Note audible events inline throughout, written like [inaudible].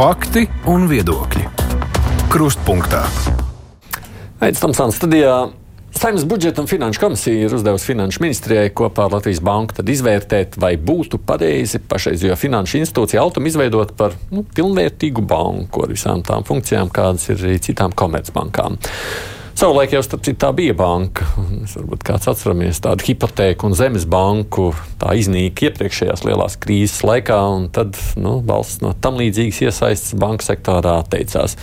Fakti un viedokļi. Krustpunktā. Aizsmeļamies Tamsāna studijā. Saimnes budžeta un finanšu komisija ir uzdevusi finanšu ministrijai kopā ar Latvijas banku izvērtēt, vai būtu pareizi pašreizējo finanšu institūciju automu izveidot par nu, pilnvērtīgu banku ar visām tām funkcijām, kādas ir arī citām komercbankām. Savulaik jau starp citu bija banka. Mēs varbūt kāds atceramies tādu hipotēku un zemes banku. Tā iznīka iepriekšējās lielās krīzes laikā, un tad nu, valsts no tam līdzīgas iesaistas banku sektorā atteicās.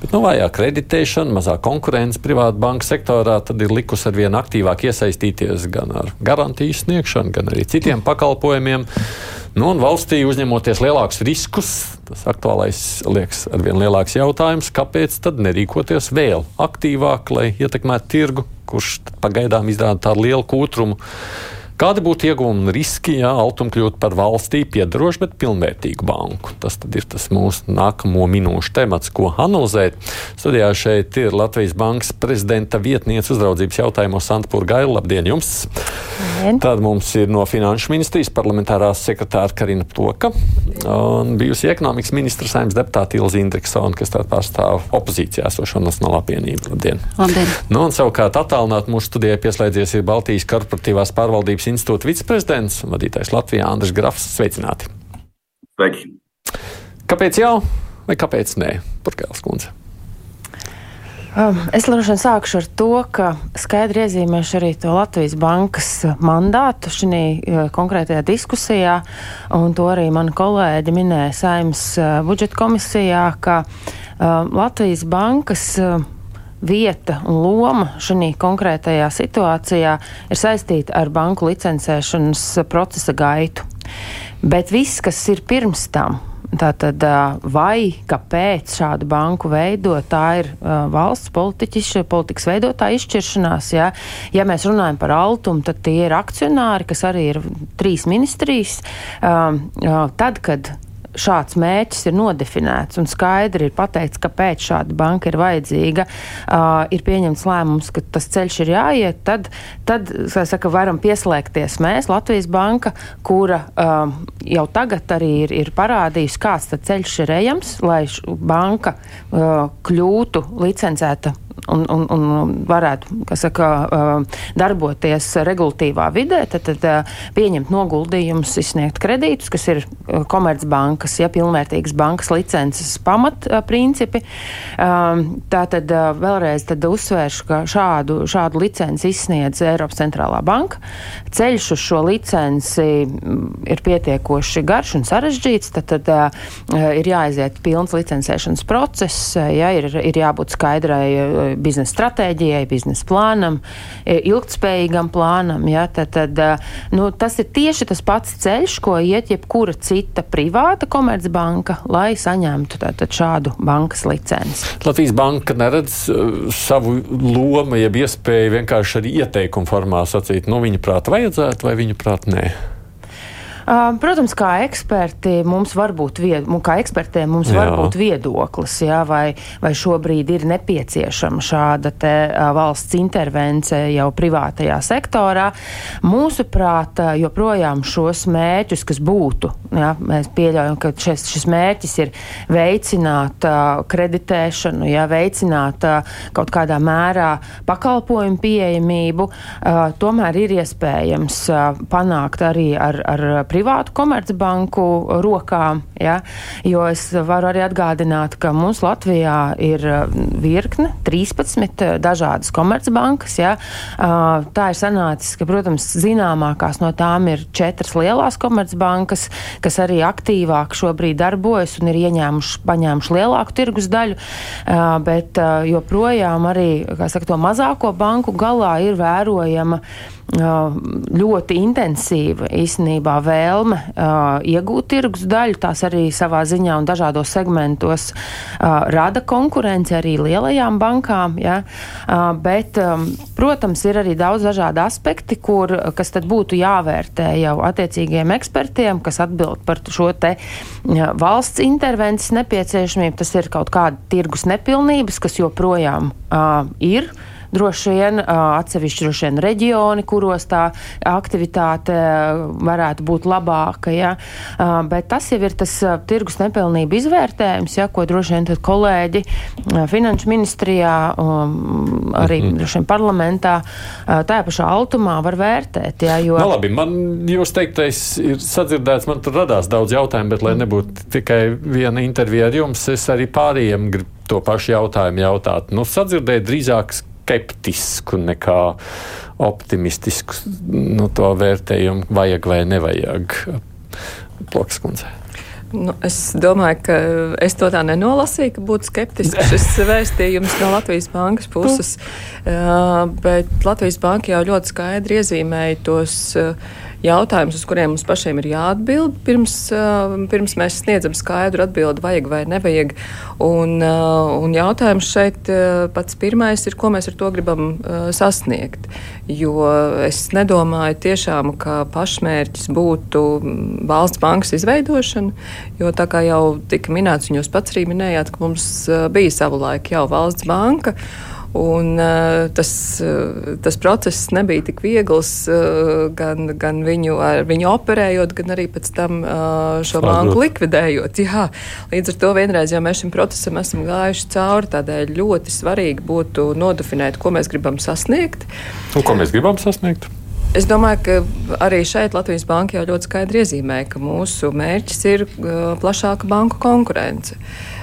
Bet nu, vājāk kreditēšana, mazāk konkurence privātu banku sektorā ir likusi ar vien aktīvāk iesaistīties gan ar garantiju sniegšanu, gan arī citiem pakalpojumiem. Nu, un valstī uzņemoties lielākus riskus, tas aktuālais liekas ar vien lielāks jautājums, kāpēc tad nerīkoties vēl aktīvāk, lai ietekmētu tirgu, kurš pagaidām izrāda tādu lielu kūtrumu. Kādi būtu ieguvumi un riski, ja Altuma kļūtu par valstī piedarošu, bet pilnvērtīgu banku? Tas ir tas mūsu nākamo minūšu temats, ko analizēt. Studijā šeit ir Latvijas Bankas prezidenta vietniece uzraudzības jautājumos Santa Purgaila. Labdien jums! Labdien. Tad mums ir no Finanšu ministrijas parlamentārās sekretāra Karina Ploka un bijusi ekonomikas ministra saimnes deputāta Ilza Indriksona, kas tātad pārstāv opozīcijā esošo Nacionālā apvienību. Labdien! Labdien. Nu, un savukārt attālināt mūsu studijai pieslēdzies ir Baltijas korporatīvās pārvaldības Pētniecības institūta viceprezidents un vadītājs Latvijā Andris Grafs. Sveicināti! Sveiki! Kāpēc jau vai kāpēc nē? Purkēls kundze. Um, es droši vien sākšu ar to, ka skaidri iezīmēšu arī to Latvijas bankas mandātu šajā uh, konkrētajā diskusijā, un to arī mana kolēģe minēja Saimnes uh, budžeta komisijā, ka uh, Latvijas bankas vieta un loma šajā konkrētajā situācijā ir saistīta ar banku licencēšanas procesa gaitu. Bet viss, kas ir pirms tam, Tātad, vai kāpēc šādu banku veido, tā ir uh, valsts politiķis, politikas veidotāja izšķiršanās. Ja? ja mēs runājam par altumu, tad tie ir akcionāri, kas arī ir trīs ministrijas. Um, uh, tad, kad šāds mērķis ir nodefinēts un skaidri ir pateikts, kāpēc šāda banka ir vajadzīga, uh, ir pieņemts lēmums, ka tas ceļš ir jāiet, tad, tad saka, varam pieslēgties mēs, Latvijas banka, kura uh, jau tagad arī ir, ir parādījusi, kāds ceļš ir ejams, lai banka uh, kļūtu licencēta un, un, un varētu saka, darboties regulatīvā vidē, tad, tad pieņemt noguldījumus, izsniegt kredītus, kas ir komercbankas, ja pilnvērtīgas bankas licences pamatprincipi. Tātad vēlreiz tad uzsvēršu, ka šādu, šādu licenci izsniedz Eiropas centrālā banka. Ceļš uz šo licenci ir pietiekoši garš un sarežģīts, tad, tad ir jāaiziet pilns licencēšanas process, ja, ir, ir jābūt skaidrai biznesa stratēģijai, biznesa plānam, e, ilgtspējīgam plānam. Ja, tad, tad, e, nu, tas ir tieši tas pats ceļš, ko iet jebkura cita privāta komercbanka, lai saņemtu tātad, šādu bankas licenci. Latvijas banka neredz uh, savu lomu, jeb iespēju vienkārši arī ieteikumu formā sacīt, nu, viņa prāt vajadzētu vai viņa prāt nē. Protams, kā eksperti mums var būt, vied, kā ekspertiem mums jā. var būt viedoklis, jā, vai, vai šobrīd ir nepieciešama šāda te, valsts intervence jau privātajā sektorā. Mūsuprāt, joprojām šos mērķus, kas būtu, jā, mēs pieļaujam, ka šis, šis mērķis ir veicināt kreditēšanu, jā, veicināt kaut kādā mērā pakalpojumu pieejamību, tomēr ir iespējams panākt arī ar, ar privātu komercbanku rokām. Ja? Jo es varu arī atgādināt, ka mums Latvijā ir uh, virkne, 13 uh, dažādas komercbankas. Ja? Uh, tā ir sanācis, ka, protams, zināmākās no tām ir četras lielās komercbankas, kas arī aktīvāk šobrīd darbojas un ir ieņēmuši, paņēmuši lielāku tirgus daļu, bet joprojām arī, kā saka, to mazāko banku galā ir vērojama ļoti intensīva īstenībā vēlme uh, iegūt tirgus daļu. Tās arī savā ziņā un dažādos segmentos uh, rada konkurenci arī lielajām bankām. Ja? Uh, bet, um, protams, ir arī daudz dažādu aspekti, kur, kas tad būtu jāvērtē jau attiecīgiem ekspertiem, kas atbild par šo te valsts intervences nepieciešamību. Tas ir kaut kāda tirgus nepilnības, kas joprojām uh, ir droši vien atsevišķi droši vien reģioni, kuros tā aktivitāte varētu būt labāka. Ja? Bet tas jau ir tas tirgus nepilnība izvērtējums, ja, ko droši vien kolēģi finanšu ministrijā, arī mm -hmm. vien parlamentā, tajā pašā altumā var vērtēt. Ja, jo... no, nu, labi, man jūs teiktais ir sadzirdēts, man tur radās daudz jautājumu, bet lai nebūtu tikai viena intervija ar jums, es arī pārējiem gribu to pašu jautājumu jautāt. Nu, sadzirdēt drīzāk skeptisku nekā optimistisku nu, to vērtējumu, vajag vai nevajag. Ploks kundzei. Nu, es domāju, ka es to tā nenolasīju, ka būtu skeptisks šis [laughs] vēstījums no Latvijas bankas puses. Uh, bet Latvijas banka jau ļoti skaidri iezīmēja tos jautājumus, uz kuriem mums pašiem ir jāatbild, pirms, uh, pirms mēs sniedzam skaidru atbildi, vajag vai nevajag. Un, uh, un jautājums šeit uh, pats pirmais ir, ko mēs ar to gribam sasniegt. Jo es nedomāju tiešām, ka pašmērķis būtu mm, valsts bankas izveidošana, jo tā kā jau tika minēts, un jūs pats arī minējāt, ka mums bija savulaik jau valsts banka. Un, tas, tas process nebija tik viegls, gan, gan viņu, viņu operējot, gan arī pēc tam šo Slēdot. banku likvidējot. Jā, līdz ar to vienreiz jau mēs šim procesam esam gājuši cauri, tādēļ ļoti svarīgi būtu nodefinēt, ko mēs gribam sasniegt. Un ko mēs gribam sasniegt? Es domāju, ka arī šeit Latvijas Banka jau ļoti skaidri iezīmē, ka mūsu mērķis ir plašāka banku konkurence. Uh,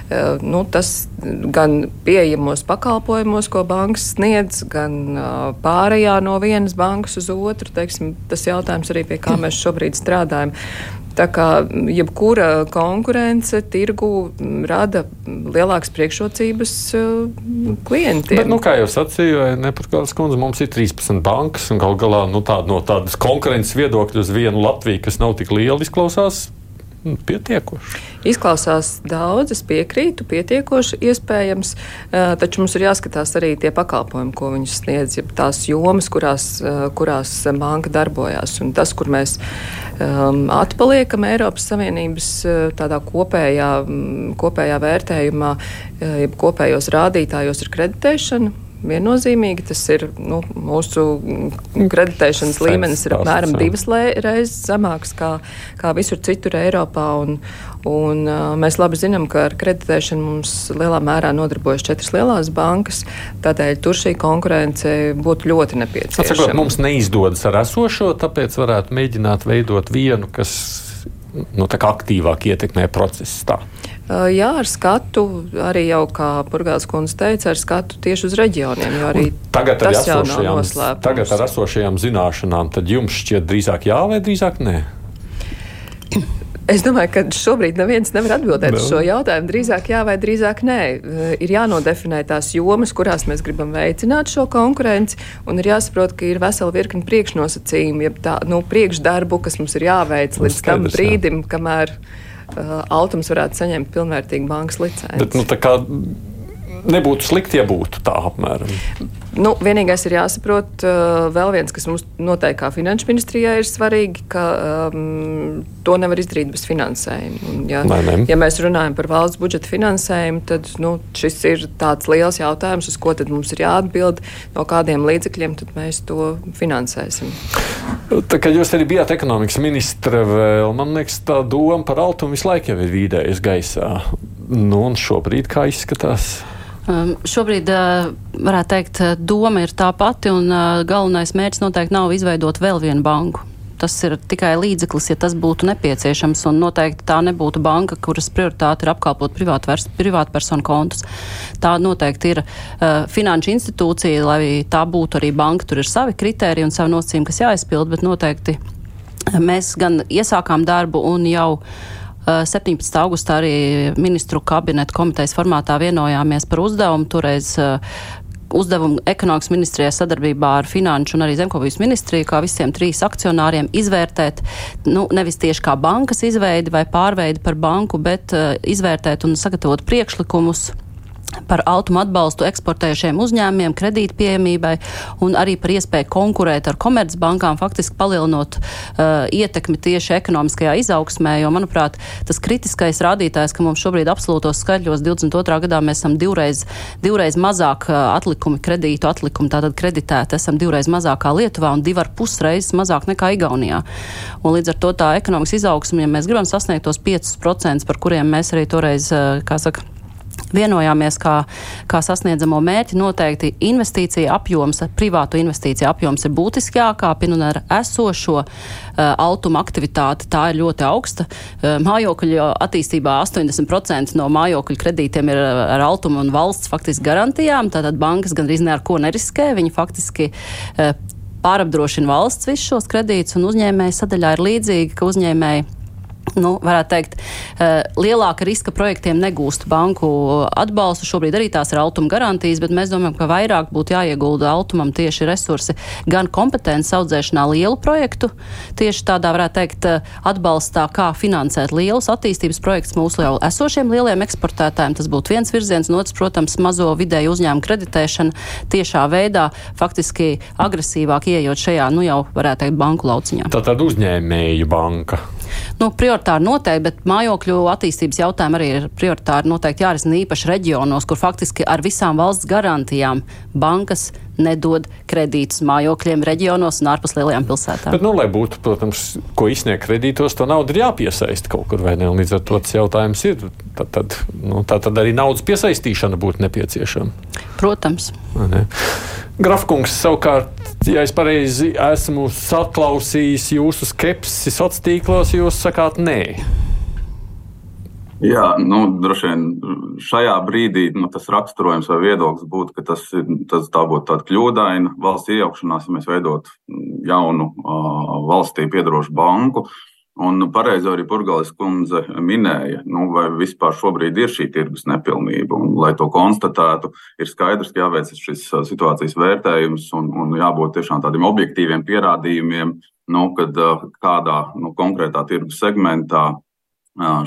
nu, tas gan pieejamos pakalpojumos, ko bankas sniedz, gan pārējā no vienas bankas uz otru. Teiksim, tas jautājums arī pie kā mēs šobrīd strādājam. Tā kā jebkura konkurence tirgu rada lielākas priekšrocības klientiem. Bet, nu, kā jau sacīju, Nepārkāpjas kundze, mums ir 13 bankas, un gal galā nu, tā, no tādas konkurences viedokļa uz vienu Latviju, kas nav tik liela, izklausās pietiekoši. Izklausās daudz, es piekrītu, pietiekoši iespējams, taču mums ir jāskatās arī tie pakalpojumi, ko viņi sniedz, ja tās jomas, kurās, kurās banka darbojās. Un tas, kur mēs um, atpaliekam Eiropas Savienības tādā kopējā, kopējā vērtējumā, kopējos rādītājos, ir kreditēšana viennozīmīgi. Tas ir nu, mūsu kreditēšanas līmenis ir apmēram divas reizes zemāks kā, kā visur citur Eiropā. Un, un, mēs labi zinām, ka ar kreditēšanu mums lielā mērā nodarbojas četras lielās bankas. Tādēļ tur šī konkurence būtu ļoti nepieciešama. Atsakot, mums neizdodas ar esošo, tāpēc varētu mēģināt veidot vienu, kas nu, aktīvāk ietekmē procesu. Tā. Jā, ar skatu arī jau, kā Burgāls kundze teica, ar skatu tieši uz reģioniem. Tagad ar, esošajām, tagad ar esošajām zināšanām, tad jums šķiet drīzāk jā vai drīzāk nē? Es domāju, ka šobrīd neviens nevar atbildēt uz no. šo jautājumu. Drīzāk jā, vai drīzāk nē. Ir jānodefinē tās jomas, kurās mēs gribam veicināt šo konkurenci, un ir jāsaprot, ka ir vesela virkni priekšnosacījumi, jeb tā nu, priekšdarbu, kas mums ir jāveic līdz tam brīdim, kamēr uh, Altums varētu saņemt pilnvērtīgu bankas licenci. Bet, nu, nebūtu slikti, ja būtu tā apmēram. Nu, vienīgais ir jāsaprot, uh, vēl viens, kas mums noteikti kā finanšu ministrijai ir svarīgi, ka um, to nevar izdarīt bez finansējuma. Un, ja, Nē, ne. ja mēs runājam par valsts budžeta finansējumu, tad nu, šis ir tāds liels jautājums, uz ko mums ir jāatbild, no kādiem līdzekļiem mēs to finansēsim. Tā kā jūs arī bijāt ekonomikas ministra, vēl, man liekas, tā doma par altumu visu laiku jau ir vīdējas gaisā. Nu, un šobrīd kā izskatās? Um, šobrīd, uh, varētu teikt, uh, doma ir tā pati, un uh, galvenais mērķis noteikti nav izveidot vēl vienu banku. Tas ir tikai līdzeklis, ja tas būtu nepieciešams, un noteikti tā nebūtu banka, kuras prioritāte ir apkalpot privātpersonu kontus. Tā noteikti ir uh, finanšu institūcija, lai tā būtu arī banka. Tur ir savi kriteriji un savi nosacījumi, kas jāizpild, bet noteikti mēs gan iesākām darbu un jau 17. augustā arī ministru kabineta komitejas formātā vienojāmies par uzdevumu. Toreiz uzdevumu ekonomikas ministrijai sadarbībā ar Finanšu un arī Zemkopības ministriju, kā visiem trīs akcionāriem, izvērtēt, nu, nevis tieši kā bankas izveidi vai pārveidi par banku, bet uh, izvērtēt un sagatavot priekšlikumus par automu atbalstu eksportējušiem uzņēmumiem, kredīt pieejamībai un arī par iespēju konkurēt ar komercbankām, faktiski palielinot uh, ietekmi tieši ekonomiskajā izaugsmē, jo, manuprāt, tas kritiskais rādītājs, ka mums šobrīd absolūtos skaļos 22. gadā mēs esam divreiz, divreiz mazāk uh, atlikumi, kredītu atlikumi, tātad kreditēti esam divreiz mazāk kā Lietuvā un divar pusreizes mazāk nekā Igaunijā. Un līdz ar to tā ekonomikas izaugsme, ja mēs gribam sasniegt tos 5%, par kuriem mēs arī toreiz, uh, kā saka, vienojāmies, kā, kā sasniedzamo mērķi. Noteikti investīcija apjoms, privātu investīciju apjoms ir būtiski jākāpina un ar esošo uh, automa aktivitāti tā ir ļoti augsta. Uh, mājokļu attīstībā 80% no mājokļu kredītiem ir ar automu un valsts faktiski garantijām, tātad bankas gandrīz ne ar ko neriskē. Viņi faktiski uh, pārapdrošina valsts visus šos kredītus un uzņēmēju sadaļā ir līdzīgi, ka uzņēmēji nu, varētu teikt, eh, lielāka riska projektiem negūst banku atbalstu. Šobrīd arī tās ir altuma garantijas, bet mēs domājam, ka vairāk būtu jāiegulda altumam tieši resursi gan kompetences audzēšanā lielu projektu, tieši tādā, varētu teikt, eh, atbalstā, kā finansēt lielus attīstības projektus mūsu jau esošiem lieliem eksportētājiem. Tas būtu viens virziens, un otrs, protams, mazo vidēju uzņēmumu kreditēšana tiešā veidā, faktiski agresīvāk ieejot šajā, nu jau varētu teikt, banku lauciņā. Tā tad uzņēmēju banka. Nu, prioritāri noteikti, bet mājokļu attīstības jautājumi arī ir prioritāri noteikti jārisina īpaši reģionos, kur faktiski ar visām valsts garantijām bankas nedod kredītus mājokļiem reģionos un ārpus lielajām pilsētām. Bet, nu, lai būtu, protams, ko izsniegt kredītos, to naudu ir jāpiesaist kaut kur, vai ne? Līdz ar to tas jautājums ir, tad, tad, nu, tā tad arī naudas piesaistīšana būtu nepieciešama. Protams. Grafkungs savukārt, ja es pareizi esmu saklausījis jūsu skepsi sociālos tīklos, jūs sakāt nē. Jā, nu, droši vien šajā brīdī nu, tas raksturojums vai viedoklis būtu, ka tas, tas būtu tāda kļūdaina valsts iejaukšanās, ja mēs veidotu jaunu uh, valstī piedarošu banku. Un pareizi arī Purgalis kundze minēja, nu, vai vispār šobrīd ir šī tirgus nepilnība. Un, lai to konstatētu, ir skaidrs, ka jāveic šis situācijas vērtējums un, un jābūt tiešām tādiem objektīviem pierādījumiem, nu, kad kādā nu, konkrētā tirgus segmentā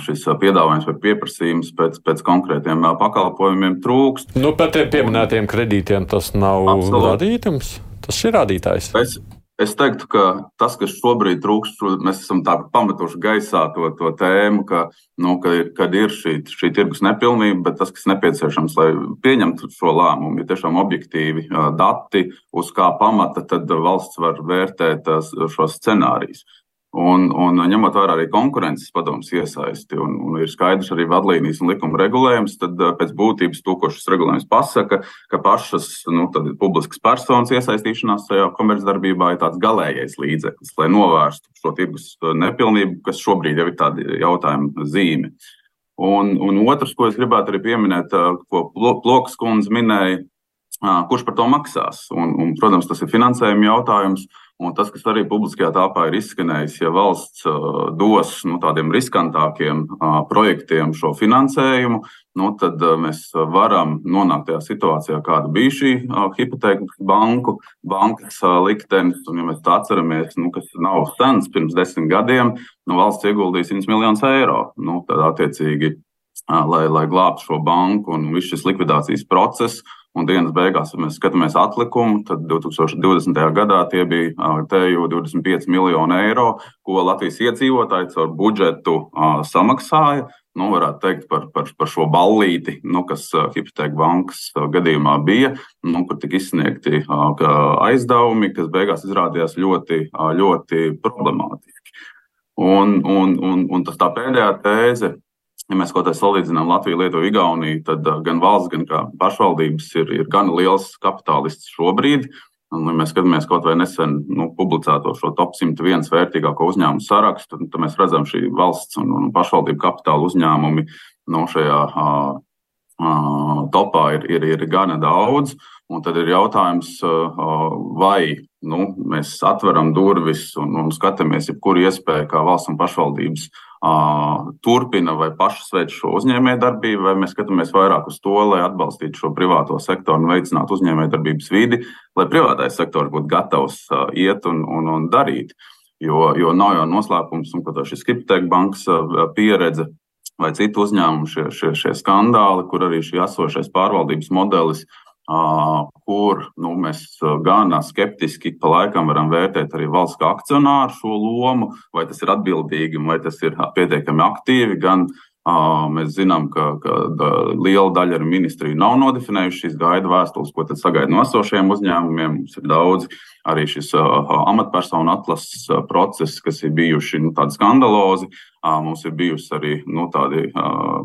šis piedāvājums vai pieprasījums pēc, pēc konkrētiem pakalpojumiem trūkst. Nu, par tiem pieminētiem kredītiem tas nav Absolut. radītums. Tas ir rādītājs. Es, es teiktu, ka tas, kas šobrīd trūkst, mēs esam pametuši gaisā to, to tēmu, ka, nu, ka, kad ir šī, šī tirgus nepilnība, bet tas, kas nepieciešams, lai pieņemtu šo lēmumu, ir tiešām objektīvi dati, uz kā pamata tad valsts var vērtēt šos scenārijus. Un, un ņemot vērā arī konkurences padomus iesaisti, un, un ir skaidrs arī vadlīnijas un likuma regulējums, tad pēc būtības to, ko šis regulējums pasaka, ka pašas nu, publiskas personas iesaistīšanās šajā komercdarbībā ir tāds galīgais līdzeklis, lai novērstu šo tirgus nepilnību, kas šobrīd jau ir tāda jautājuma zīme. Un, un otrs, ko es gribētu arī pieminēt, ko Ploks kundze minēja, kurš par to maksās. Un, un, protams, tas ir finansējuma jautājums. Un tas, kas arī publiskajā telpā ir izskanējis, ja valsts dos nu, tādiem riskantākiem projektiem šo finansējumu, nu, tad mēs varam nonākt tajā situācijā, kāda bija šī hipoteka banku, bankas liktenis. Un, ja mēs tā atceramies, nu, kas nav sens, pirms desmit gadiem, nu, valsts ieguldīja 100 miljonus eiro. Nu, tad, attiecīgi, lai, lai glābtu šo banku un viss šis likvidācijas process. Un dienas beigās, ja mēs skatāmies atlikumu, tad 2020. gadā tie bija teju 25 miljoni eiro, ko Latvijas iedzīvotāji caur budžetu samaksāja. Nu, varētu teikt par, par, par šo ballīti, nu, kas Hipoteka bankas gadījumā bija, nu, kur tika izsniegti aizdevumi, kas beigās izrādījās ļoti, ļoti problemātiski. Un, un, un, un tas tā pēdējā tēze, ja mēs kaut kā salīdzinām Latviju, Lietuvu, Igauniju, tad uh, gan valsts, gan pašvaldības ir, ir gan liels kapitālists šobrīd. Un, ja mēs skatāmies kaut vai nesen nu, publicēto šo top 101 vērtīgāko uzņēmumu sarakstu, tad mēs redzam, ka valsts un, un pašvaldību kapitāla uzņēmumi no šajā uh, uh, topā ir, ir, ir gana daudz. Un tad ir jautājums, vai nu, mēs atveram durvis un, un skatāmies, jebkuru iespēju, kā valsts un pašvaldības turpina vai pašas veic šo uzņēmējdarbību, vai mēs skatāmies vairāk uz to, lai atbalstītu šo privāto sektoru un veicinātu uzņēmējdarbības vidi, lai privātais sektors būtu gatavs iet un, un, un darīt. Jo, jo nav jau noslēpums, un šis Kripteka bankas pieredze vai citu uzņēmumu šie, šie, šie skandāli, kur arī šī esošais pārvaldības modelis, kur nu, mēs gan skeptiski pa laikam varam vērtēt arī valsts kā akcionāru šo lomu, vai tas ir atbildīgi, vai tas ir pietiekami aktīvi, gan Mēs zinām, ka, ka liela daļa ministriju nav nodefinējuši šīs gaida vēstules, ko tad sagaida no esošiem uzņēmumiem. Mums ir daudz arī šis amatpersonu atlases process, kas ir bijuši nu, tādi skandalozi. Mums ir bijusi arī nu, tādi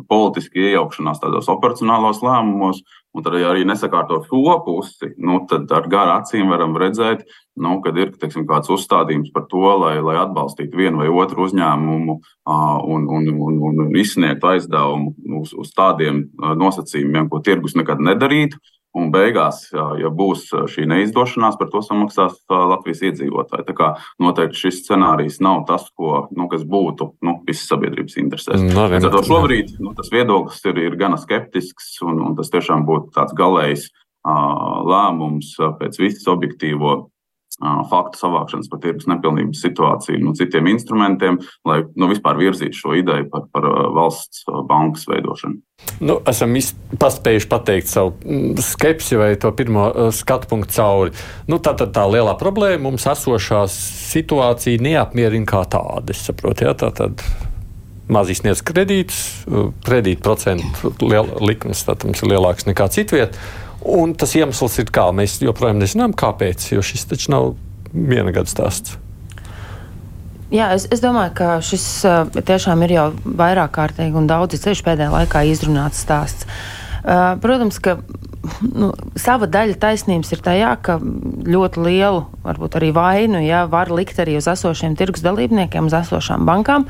politiski iejaukšanās tādos operacionālos lēmumos, un tad arī nesakārto šo pusi. Nu, tad ar garu acīm varam redzēt, nu, kad ir teiksim, kāds uzstādījums par to, lai, lai atbalstītu vienu vai otru uzņēmumu un, un, un, un izsniegtu aizdevumu uz, uz tādiem nosacījumiem, ko tirgus nekad nedarītu. Un beigās, ja būs šī neizdošanās, par to samaksās Latvijas iedzīvotāji. Tā kā noteikti šis scenārijs nav tas, ko, nu, kas būtu nu, visas sabiedrības interesēs. No, vien, Tad šobrīd nu, tas viedoklis ir, ir gana skeptisks, un, un tas tiešām būtu tāds galējs uh, lēmums pēc visas objektīvo faktu savākšanas par tirgus nepilnības situāciju no citiem instrumentiem, lai nu, vispār virzītu šo ideju par, par valsts bankas veidošanu. Nu, esam paspējuši pateikt savu mm, skepsi vai to pirmo skatu punktu cauri. Nu, tā tad tā lielā problēma mums esošā situācija neapmierina kā tāda. Es saprotu, jā, tā tad maz izsniedz kredītus, kredīta procentu likmes protams, ir lielāks nekā citvietā. Un tas iemesls ir kā mēs joprojām nezinām, kāpēc, jo šis taču nav viena gada stāsts. Jā, es, es domāju, ka šis uh, tiešām ir jau vairāk kārtīgi un daudzi ceļš pēdējā laikā izrunāts stāsts. Uh, protams, ka nu, sava daļa taisnības ir tajā, ka ļoti lielu, varbūt arī vainu, ja, var likt arī uz esošiem tirgus dalībniekiem, uz esošām bankām.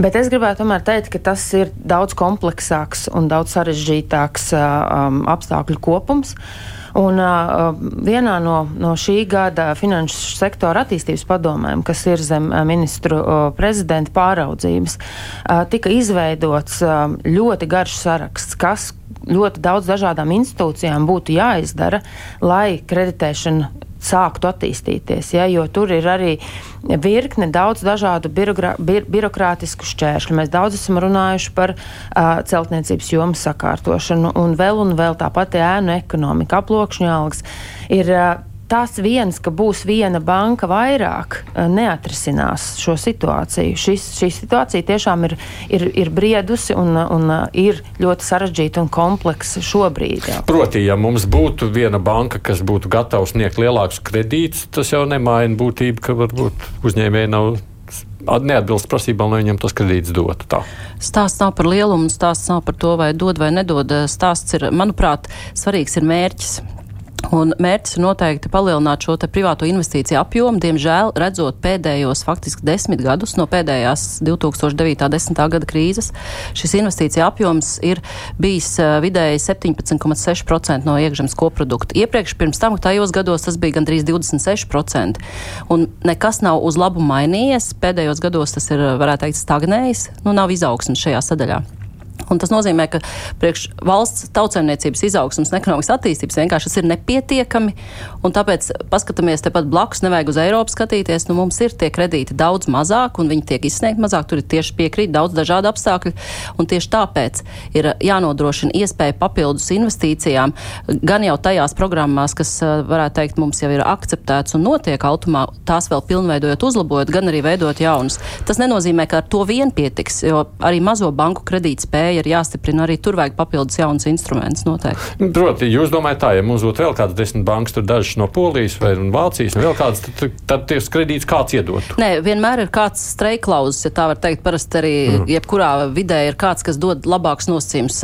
Bet es gribētu tomēr teikt, ka tas ir daudz kompleksāks un daudz sarežģītāks um, apstākļu kopums. Un uh, vienā no, no šī gada finanšu sektora attīstības padomēm, kas ir zem ministru uh, prezidenta pāraudzības, uh, tika izveidots uh, ļoti garš saraksts, kas ļoti daudz dažādām institūcijām būtu jāizdara, lai kreditēšana sāktu attīstīties. Ja, jo tur ir arī virkne daudz dažādu birokrā, bir, birokrātisku šķēršļu. Mēs daudz esam runājuši par uh, celtniecības jomas sakārtošanu, un vēl un vēl tāpat ēnu ekonomika, aploksņu algas. Ir, uh, tas viens, ka būs viena banka vairāk, eh, neatrisinās šo situāciju. Šis, šī situācija tiešām ir, ir, ir briedusi un, un eh, ir ļoti sarežģīta un kompleksa šobrīd. Jā. Proti, ja mums būtu viena banka, kas būtu gatava sniegt lielākus kredītus, tas jau nemaina būtību, ka varbūt uzņēmēji nav neatbilst prasībām, lai viņam tos kredītus dotu. Tā. Stāsts nav par lielumu, stāsts nav par to, vai dod vai nedod. Stāsts ir, manuprāt, svarīgs ir mērķis. Un mērķis ir noteikti palielināt šo privāto investīciju apjomu. Diemžēl, redzot pēdējos faktiski desmit gadus no pēdējās 2009.10. gada krīzes, šis investīcija apjoms ir bijis vidēji 17,6% no iekšzemes koprodukta. Iepriekš, pirms tam, tajos gados tas bija gandrīz 26%. Un nekas nav uz labu mainījies. Pēdējos gados tas ir, varētu teikt, stagnējis. Nu, nav izaugsmes šajā sadaļā. Un tas nozīmē, ka priekš valsts tautsēmniecības izaugsmas un ekonomikas attīstības vienkārši tas ir nepietiekami. Tāpēc, paskatāmies tepat blakus, nevajag uz Eiropu skatīties. Nu, mums ir tie kredīti daudz mazāk, un viņi tiek izsniegti mazāk. Tur ir tieši piekrīt daudz dažādu apstākļu. Tieši tāpēc ir jānodrošina iespēja papildus investīcijām gan jau tajās programmās, kas, varētu teikt, mums jau ir akceptēts un notiek automā, tās vēl pilnveidojot, uzlabojot, gan arī veidot jaunas. Tas nenozīmē, ka ar to vien pietiks, jo arī mazo banku kredītspēja ir jāstiprina. Arī tur vajag papildus jaunas instrumentus noteikti. Proti, jūs domājat tā, ja mums būtu vēl kādas desmit bankas, tur dažas no Polijas vai Vācijas, un vēl kādas, tad, tad ties kredīts kāds iedot? Nē, vienmēr ir kāds streikklauzes, ja tā var teikt. Parasti arī mm. jebkurā vidē ir kāds, kas dod labāks nosacījums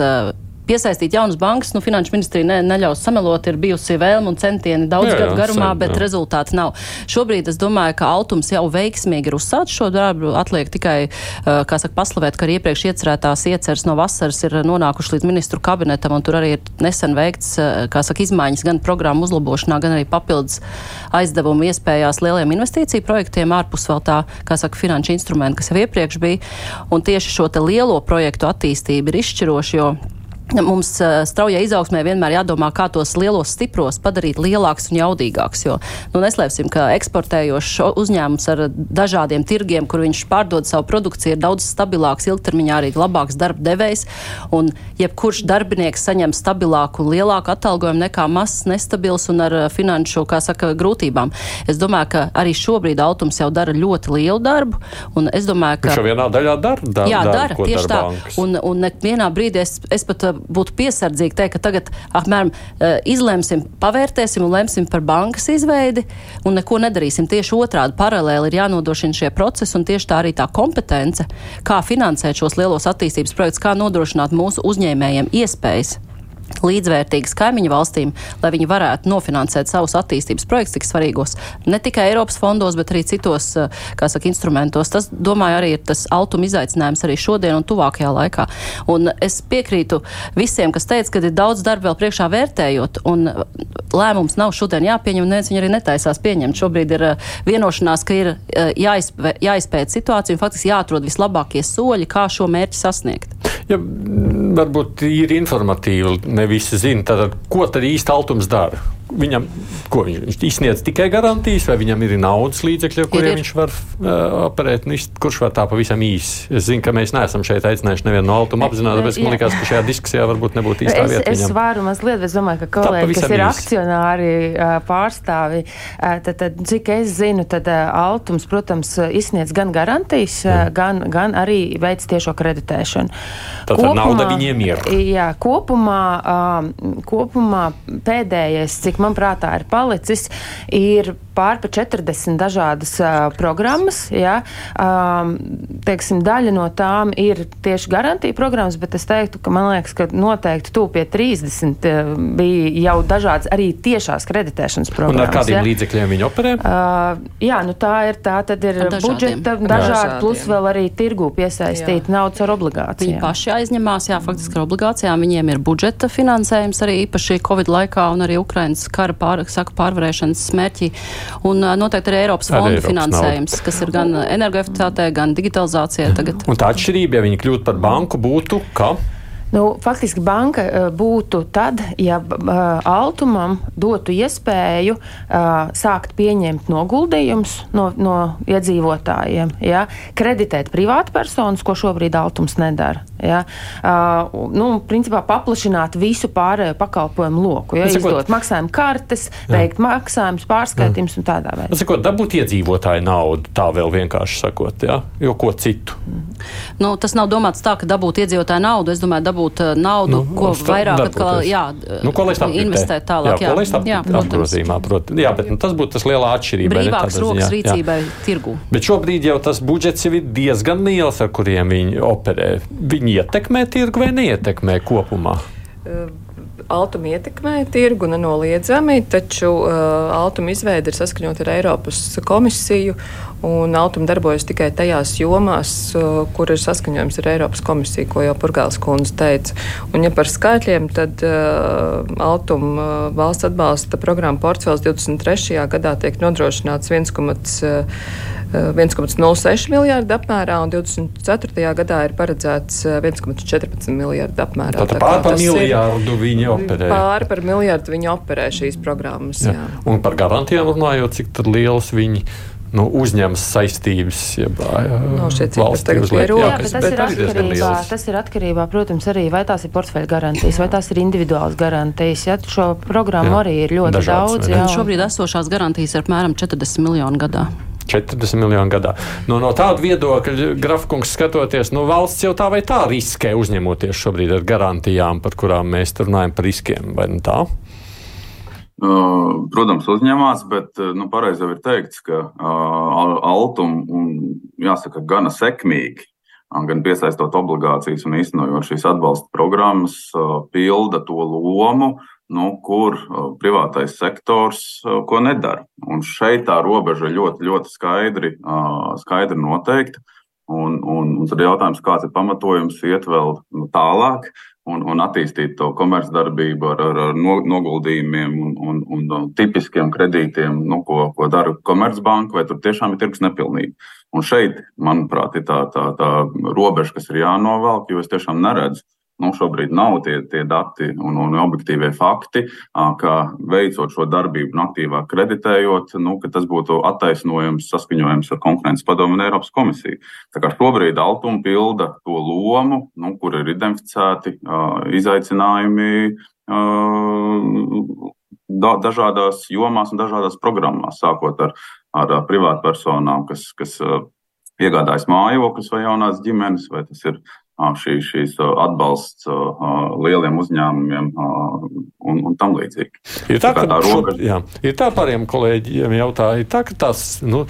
piesaistīt jaunas bankas, nu, finanšu ministrija ne, neļaus samelot, ir bijusi vēlme un centieni daudz jā, gadu garumā, sen, bet jā. rezultāts nav. Šobrīd es domāju, ka Altums jau veiksmīgi ir uzsācis šo darbu, atliek tikai, kā saka, paslavēt, ka arī iepriekš iecerētās ieceres no vasaras ir nonākuši līdz ministru kabinetam, un tur arī ir nesen veikts, kā saka, izmaiņas gan programmu uzlabošanā, gan arī papildus aizdevumu iespējās lieliem investīciju projektiem ārpus vēl tā, kā saka, finanšu instrumenti, kas jau iepriekš bija, un tieši šo te lielo projektu attīstību ir izšķiroši, jo mums straujai izaugsmē vienmēr jādomā, kā tos lielos stipros padarīt lielākus un jaudīgākus. Jo nu, neslēpsim, ka eksportējošs uzņēmums ar dažādiem tirgiem, kur viņš pārdod savu produkciju, ir daudz stabilāks, ilgtermiņā arī labāks darba devējs. Un jebkurš darbinieks saņem stabilāku un lielāku atalgojumu nekā mazs, nestabils un ar finanšu, kā saka, grūtībām. Es domāju, ka arī šobrīd Altums jau dara ļoti lielu darbu. Un es domāju, ka. Viņš jau vienā daļā dara. Dar, jā, dara, tieši tā. Bankas. Un, un vienā brīdī es, es pat būtu piesardzīgi teikt, ka tagad apmēram eh, izlemsim, pavērtēsim un lemsim par bankas izveidi un neko nedarīsim. Tieši otrādi paralēli ir jānodrošina šie procesi un tieši tā arī tā kompetence, kā finansēt šos lielos attīstības projektus, kā nodrošināt mūsu uzņēmējiem iespējas līdzvērtīgas kaimiņu valstīm, lai viņi varētu nofinansēt savus attīstības projektus tik svarīgos ne tikai Eiropas fondos, bet arī citos, eh, kā saka, instrumentos. Tas, domāju, arī ir tas altuma izaicinājums arī šodien un tuvākajā laikā. Un es piekrītu visiem, kas teica, ka ir daudz darba vēl priekšā vērtējot, un lēmums nav šodien jāpieņem, un neviens viņu arī netaisās pieņemt. Šobrīd ir eh, vienošanās, ka ir eh, jāizpē, jāizpēta situācija un faktiski jāatrod vislabākie soļi, kā šo mērķi sasniegt. Ja, varbūt ir informatīvi, ne visi zina, tad, ko tad īsti altums dara viņam, ko viņš, viņš izsniedz tikai garantijas, vai viņam ir naudas līdzekļi, ar kuriem viņš var uh, operēt, nu, kurš var tā pavisam īsi. Es zinu, ka mēs neesam šeit aicinājuši nevienu no altuma apzināti, tāpēc man liekas, ka šajā diskusijā varbūt nebūtu īstā es, vieta. Es viņam. varu mazliet, bet es domāju, ka kolēģi, kas ir īsi. akcionāri uh, pārstāvi, uh, tad, tad, cik es zinu, tad uh, altums, protams, izsniedz gan garantijas, uh, gan, gan arī veids tiešo kreditēšanu. Tātad kopumā, nauda viņiem ir. Jā, kopumā, uh, kopumā pēdējais, cik man prātā ir palicis, ir pār pa 40 dažādas uh, programmas. Ja? Um, teiksim, daļa no tām ir tieši garantija programmas, bet es teiktu, ka man liekas, ka noteikti tu pie 30 uh, bija jau dažādas arī tiešās kreditēšanas programmas. Un ar kādiem ja? līdzekļiem viņi operē? Uh, jā, nu tā ir, tā tad ir budžeta dažādi, plus vēl arī tirgu piesaistīta naudas ar obligācijām. Viņi paši aizņemās, jā, faktiski ar obligācijām. Viņiem ir budžeta finansējums arī īpaši Covid laikā un arī Ukrainas kara pār, saku, pārvarēšanas smērķi. Un noteikti arī Eiropas fonda finansējums, nauda. kas ir gan energoefektivitātē, gan digitalizācijā tagad. Un tā atšķirība, ja viņi kļūtu par banku, būtu, ka Nu, faktiski banka būtu tad, ja uh, Altumam dotu iespēju uh, sākt pieņemt noguldījumus no, no iedzīvotājiem, ja? kreditēt privātpersonas, ko šobrīd Altums nedara. Ja? Uh, nu, principā paplašināt visu pārējo pakalpojumu loku, ja? izdot maksājumu kartes, veikt maksājumus, pārskaitījumus un tādā veidā. Sakot, dabūt iedzīvotāju naudu, tā vēl vienkārši sakot, ja? jo ko citu. Nu, tas nav domāts tā, ka dabūt iedzīvotāju naudu, es domāju, dabūt naudu, nu, ko vairāk atkal, jā, nu, ko investēt tālāk. Jā, jā, ko jā, apgrozījumā, protams. Jā, bet nu, tas būtu tas lielā atšķirība. Brīvāks rokas rīcībai tirgu. Bet šobrīd jau tas budžets jau ir diezgan liels, ar kuriem viņi operē. Viņi ietekmē tirgu vai neietekmē kopumā? Uh, Altuma ietekmē tirgu nenoliedzami, taču uh, Altuma izveide ir saskaņota ar Eiropas komisiju, un Altuma darbojas tikai tajās jomās, kur ir saskaņojums ar Eiropas komisiju, ko jau Purgāls kundze teica. Un, ja par skaitļiem, tad uh, Altuma valsts atbalsta programma portfels 23. gadā tiek nodrošināts 1,5 1,06 miljardu apmērā, un 24. gadā ir paredzēts 1,14 miljardu apmērā. Tātad pār par miljardu viņi operē. Pār par miljardu viņi operē šīs programmas. Jā. Jā. Un par garantijām runājot, cik lielas viņi ir nu, uzņemas saistības. Jeb, no, valsts uzliek, jā, jā, tas, ir atkarībā, tas ir atkarībā, protams, arī vai tās ir portfeļa garantijas, vai tās ir individuālas garantijas. Ja, šo programmu jā. arī ir ļoti Dažāds, daudz. Jā, šobrīd esošās garantijas ir apmēram 40 miljonu gadā. 40 miljonu gadā. Nu, no tāda viedokļa, grafikungs skatoties, nu, valsts jau tā vai tā riskē uzņemoties šobrīd ar garantijām, par kurām mēs runājam par riskiem, vai ne tā? Protams, uzņemās, bet nu, pareizi jau ir teikts, ka uh, Altum jāsaka gana sekmīgi, gan piesaistot obligācijas un īstenojot šīs atbalsta programmas, pilda to lomu, nu, kur privātais sektors ko nedara. Un šeit tā robeža ļoti, ļoti skaidri, skaidri noteikta. Un, un, un tad ir jautājums, kāds ir pamatojums iet vēl nu, tālāk un, un attīstīt to komercdarbību ar, ar, ar noguldījumiem un, un, un tipiskiem kredītiem, nu, ko, ko dara Komercbanka, vai tur tiešām ir tirgus nepilnība. Un šeit, manuprāt, ir tā, tā, tā robeža, kas ir jānovelk, jo es tiešām neredzu nu, šobrīd nav tie, tie dati un, un objektīvie fakti, ka veicot šo darbību un aktīvāk kreditējot, nu, tas būtu attaisnojams, saskaņojams ar konkurences padomu un Eiropas komisiju. Tā kā šobrīd Altuma pilda to lomu, nu, kur ir identificēti izaicinājumi dažādās jomās un dažādās programmās, sākot ar, ar privātpersonām, kas, kas piegādājas mājokļus vai jaunās ģimenes, vai tas ir šī, šīs atbalsts lieliem uzņēmumiem un, un tam līdzīgi. Ir tā, tā, tā, robeža... šo, jā, ir tā pāriem kolēģiem jautāja, tā, ka tas, nu,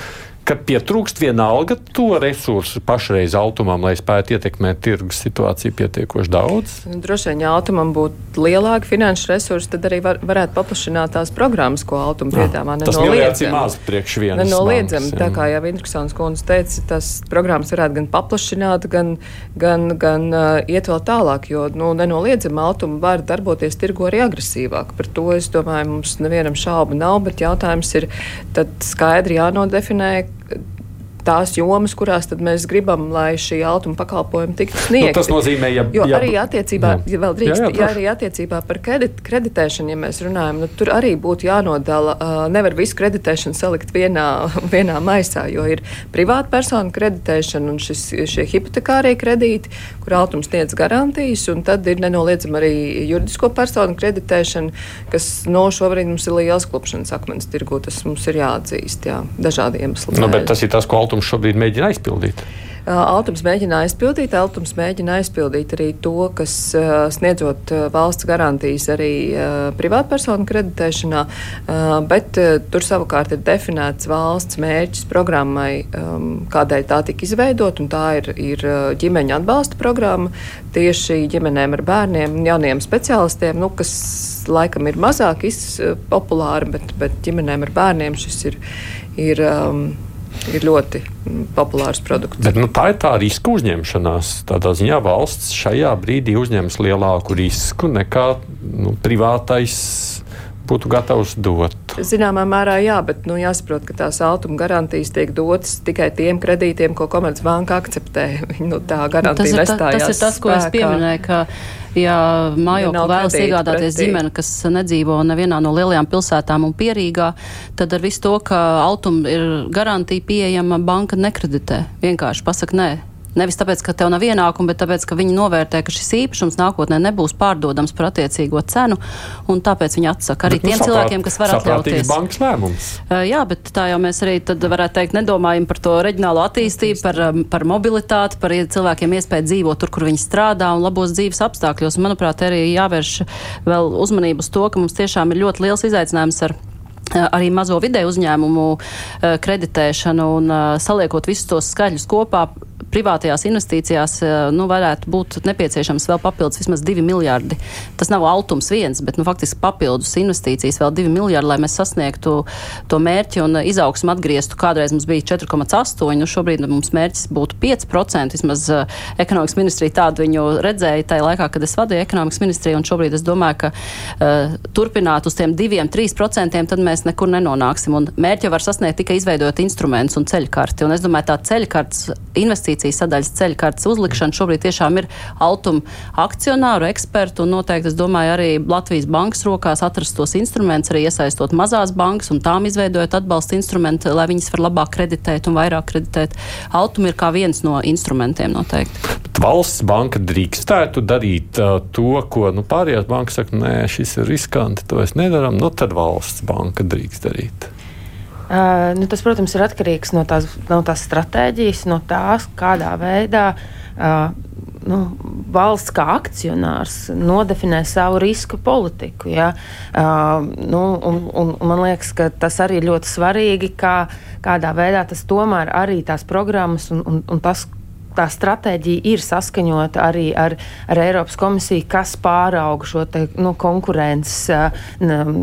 ka pietrūkst vienalga to resursu pašreiz automam, lai spētu ietekmēt tirgus situāciju pietiekoši daudz? Droši vien, ja automam būtu lielāki finanšu resursi, tad arī var, varētu paplašināt tās programmas, ko automa piedāvā. Tas ir maz priekš vienas. Nenoliedzami, tā kā jau Intriksons kundze teica, tas programmas varētu gan paplašināt, gan, gan, gan uh, iet vēl tālāk, jo nu, nenoliedzami automa var darboties tirgu arī agresīvāk. Par to es domāju, mums nevienam šaubu nav, bet jautājums ir skaidri jānodefinē, tās jomas, kurās mēs gribam, lai šī altuma pakalpojuma tiktu sniegta. Nu, tas nozīmē, ja, jo jā, arī attiecībā, jā. ja vēl drīkst, jā, jā, ja arī attiecībā par kredit, kreditēšanu, ja mēs runājam, nu, tur arī būtu jānodala. Uh, nevar visu kreditēšanu salikt vienā, [laughs] vienā maisā, jo ir privāta persona kreditēšana un šis, šie hipotekārie kredīti, kur altums sniedz garantijas, un tad ir nenoliedzami arī juridisko personu kreditēšana, kas no šobrīd mums ir liels klupšanas akmens tirgu. Tas mums ir jāatzīst, jā, dažādi iemesli. Nu, bet tas ir tas, ko altums Altums šobrīd mēģina aizpildīt? Altums mēģina aizpildīt, Altums mēģina aizpildīt arī to, kas sniedzot valsts garantijas arī privātpersonu kreditēšanā, bet tur savukārt ir definēts valsts mērķis programmai, kādēļ tā tika izveidot, un tā ir, ir ģimeņa atbalsta programma tieši ģimenēm ar bērniem, jauniem speciālistiem, nu, kas laikam ir mazāk populāri, bet, bet ģimenēm ar bērniem šis ir. ir um, ir ļoti populārs produkts. Bet, nu, tā ir tā riska uzņemšanās. Tādā ziņā valsts šajā brīdī uzņems lielāku risku nekā nu, privātais būtu gatavs dot. Zināmā mērā jā, bet nu, jāsaprot, ka tās altuma garantijas tiek dotas tikai tiem kredītiem, ko Komercbanka akceptē. [laughs] nu, tā garantija nu, tas, ir, ta, tas ir tas, ko spēkā. es pieminēju, ka ja mājokli vēlas iegādāties ģimene, kas nedzīvo nevienā no lielajām pilsētām un pierīgā, tad ar visu to, ka altuma ir garantija pieejama, banka nekreditē. Vienkārši pasaka nē Nevis tāpēc, ka tev nav ienākumu, bet tāpēc, ka viņi novērtē, ka šis īpašums nākotnē nebūs pārdodams par attiecīgo cenu, un tāpēc viņi atsaka arī bet, nu, tiem saprāt, cilvēkiem, kas var atļauties. bankas lēmums. Uh, jā, bet tā jau mēs arī tad varētu teikt, nedomājam par to reģionālo attīstību, par, um, par mobilitāti, par cilvēkiem iespēju dzīvot tur, kur viņi strādā un labos dzīves apstākļos. Un, manuprāt, arī jāvērš vēl uzmanību uz to, ka mums tiešām ir ļoti liels izaicinājums ar arī mazo vidēju uzņēmumu kreditēšanu un saliekot visus tos skaļus kopā, privātajās investīcijās eh, nu, varētu būt nepieciešams vēl papildus vismaz 2 miljardi. Tas nav altums viens, bet nu, faktiski papildus investīcijas vēl 2 miljardi, lai mēs sasniegtu to mērķi un izaugsmu atgrieztu. Kādreiz mums bija 4,8, nu šobrīd mums mērķis būtu 5%. Vismaz uh, ekonomikas ministrija tādu viņu redzēja tajā laikā, kad es vadīju ekonomikas ministriju, un šobrīd es domāju, ka uh, turpināt uz tiem 2-3% tad mēs nekur nenonāksim. Un mērķi var sasniegt tikai izveidot instrumentus un ceļkarti. Un es domāju, tā ceļkartes investīcija investīcijas sadaļas ceļu kartes uzlikšana šobrīd tiešām ir altuma akcionāru ekspertu un noteikti, es domāju, arī Latvijas bankas rokās atrast tos instrumentus, arī iesaistot mazās bankas un tām izveidojot atbalsta instrumentu, lai viņas var labāk kreditēt un vairāk kreditēt. Altuma ir kā viens no instrumentiem noteikti. Bet valsts banka drīkstētu darīt uh, to, ko nu, pārējās bankas saka, nē, šis ir riskanti, to es nedaram, nu tad valsts banka drīkst darīt. Uh, nu, tas, protams, ir atkarīgs no tās, no tās stratēģijas, no tās, kādā veidā uh, nu, valsts kā akcionārs nodefinē savu risku politiku. Ja? Uh, nu, un, un, un man liekas, ka tas arī ir ļoti svarīgi, kā, kādā veidā tas tomēr arī tās programmas un, un, un tas, tā stratēģija ir saskaņota arī ar, ar Eiropas komisiju, kas pārauga šo te, nu, konkurences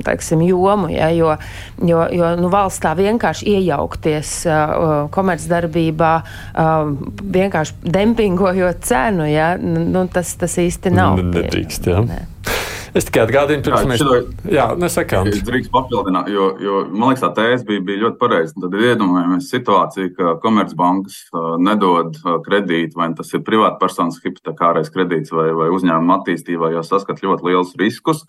teiksim, jomu. Ja, jo jo, jo nu, valsts tā vienkārši iejaukties komercdarbībā, vienkārši dempingojot cenu, ja, nu, tas, tas īsti nav. Nedrīkst, jā. Ne. Es tikai atgādinu, pirms mēs to jā, nesakām. Es drīkst papildināt, jo, jo man liekas, tā tēze bija, bija ļoti pareiza. Tad iedomājamies situāciju, ka komercbankas nedod kredītu, vai tas ir privātpersonas hipotekārais kredīts vai, vai uzņēmuma attīstībā, jo saskat ļoti lielus riskus.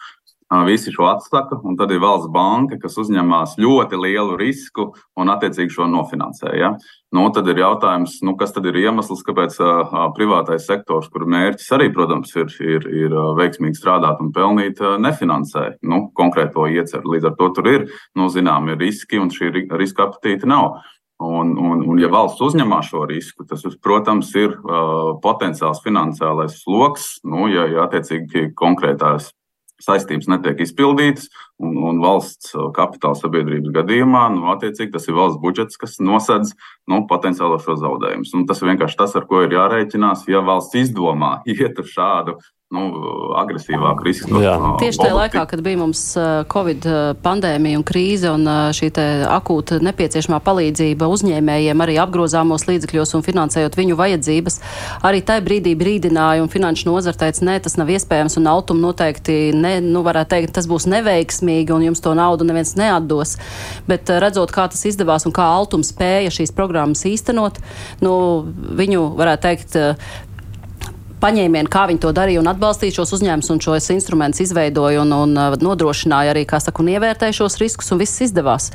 Visi šo atsaka, un tad ir valsts banka, kas uzņemas ļoti lielu risku un, attiecīgi, šo nofinansē. Ja? Nu, tad ir jautājums, nu, kas tad ir iemesls, kāpēc uh, privātais sektors, kur mērķis arī, protams, ir, ir, ir veiksmīgi strādāt un pelnīt, uh, nefinansē nu, konkrēto ieceru. Līdz ar to tur ir nu, zināmi riski, un šī riska apetīte nav. Un, un, un, ja valsts uzņemās šo risku, tas, protams, ir uh, potenciāls finansiālais sloks, nu, ja, ja attiecīgi konkrētās saistības netiek izpildītas, un, un valsts uh, kapitāla sabiedrības gadījumā, nu, attiecīgi, tas ir valsts budžets, kas nosedz nu, potenciālo šo zaudējumus. Tas ir vienkārši tas, ar ko ir jārēķinās, ja valsts izdomā [laughs] iet uz šādu nu, agresīvāk riska. Tieši tajā laikā, kad bija mums Covid pandēmija un krīze un šī akūta nepieciešamā palīdzība uzņēmējiem arī apgrozāmos līdzekļos un finansējot viņu vajadzības, arī tajā brīdī brīdināja un finanšu nozara teica, nē, tas nav iespējams un autum noteikti, ne, nu, varētu teikt, tas būs neveiksmīgi un jums to naudu neviens neatdos. Bet redzot, kā tas izdevās un kā autum spēja šīs programmas īstenot, nu, viņu, varētu teikt, paņēmienu, kā viņi to darīja un atbalstīja šos uzņēmumus un šos instrumentus izveidoja un, un uh, nodrošināja arī, kā saka, un ievērtēja šos riskus un viss izdevās.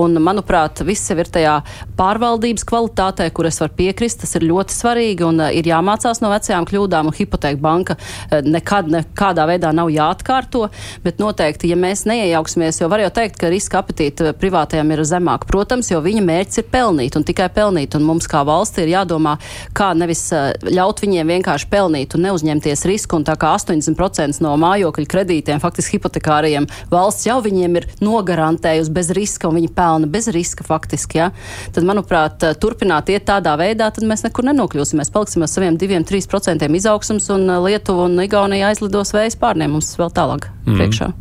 Un, manuprāt, viss jau ir tajā pārvaldības kvalitātē, kur es varu piekrist, tas ir ļoti svarīgi un uh, ir jāmācās no vecajām kļūdām un hipoteka banka uh, nekad nekādā veidā nav jāatkārto, bet noteikti, ja mēs neiejauksimies, jo var jau teikt, ka riska apetīte privātajiem ir zemāka, protams, jo viņa mērķis ir pelnīt un tikai pelnīt, un mums kā valsts ir jādomā, kā nevis ļaut viņiem vienkārši pelnīt pelnīt un neuzņemties risku. Un tā kā 80% no mājokļu kredītiem, faktiski hipotekāriem, valsts jau viņiem ir nogarantējusi bez riska un viņi pelna bez riska faktiski. Ja? Tad, manuprāt, turpināt iet tādā veidā, tad mēs nekur nenokļūsim. Mēs paliksim ar saviem 2-3% izaugsmus un Lietuva un Igaunija aizlidos vējas pārniem mums vēl tālāk mm. priekšā.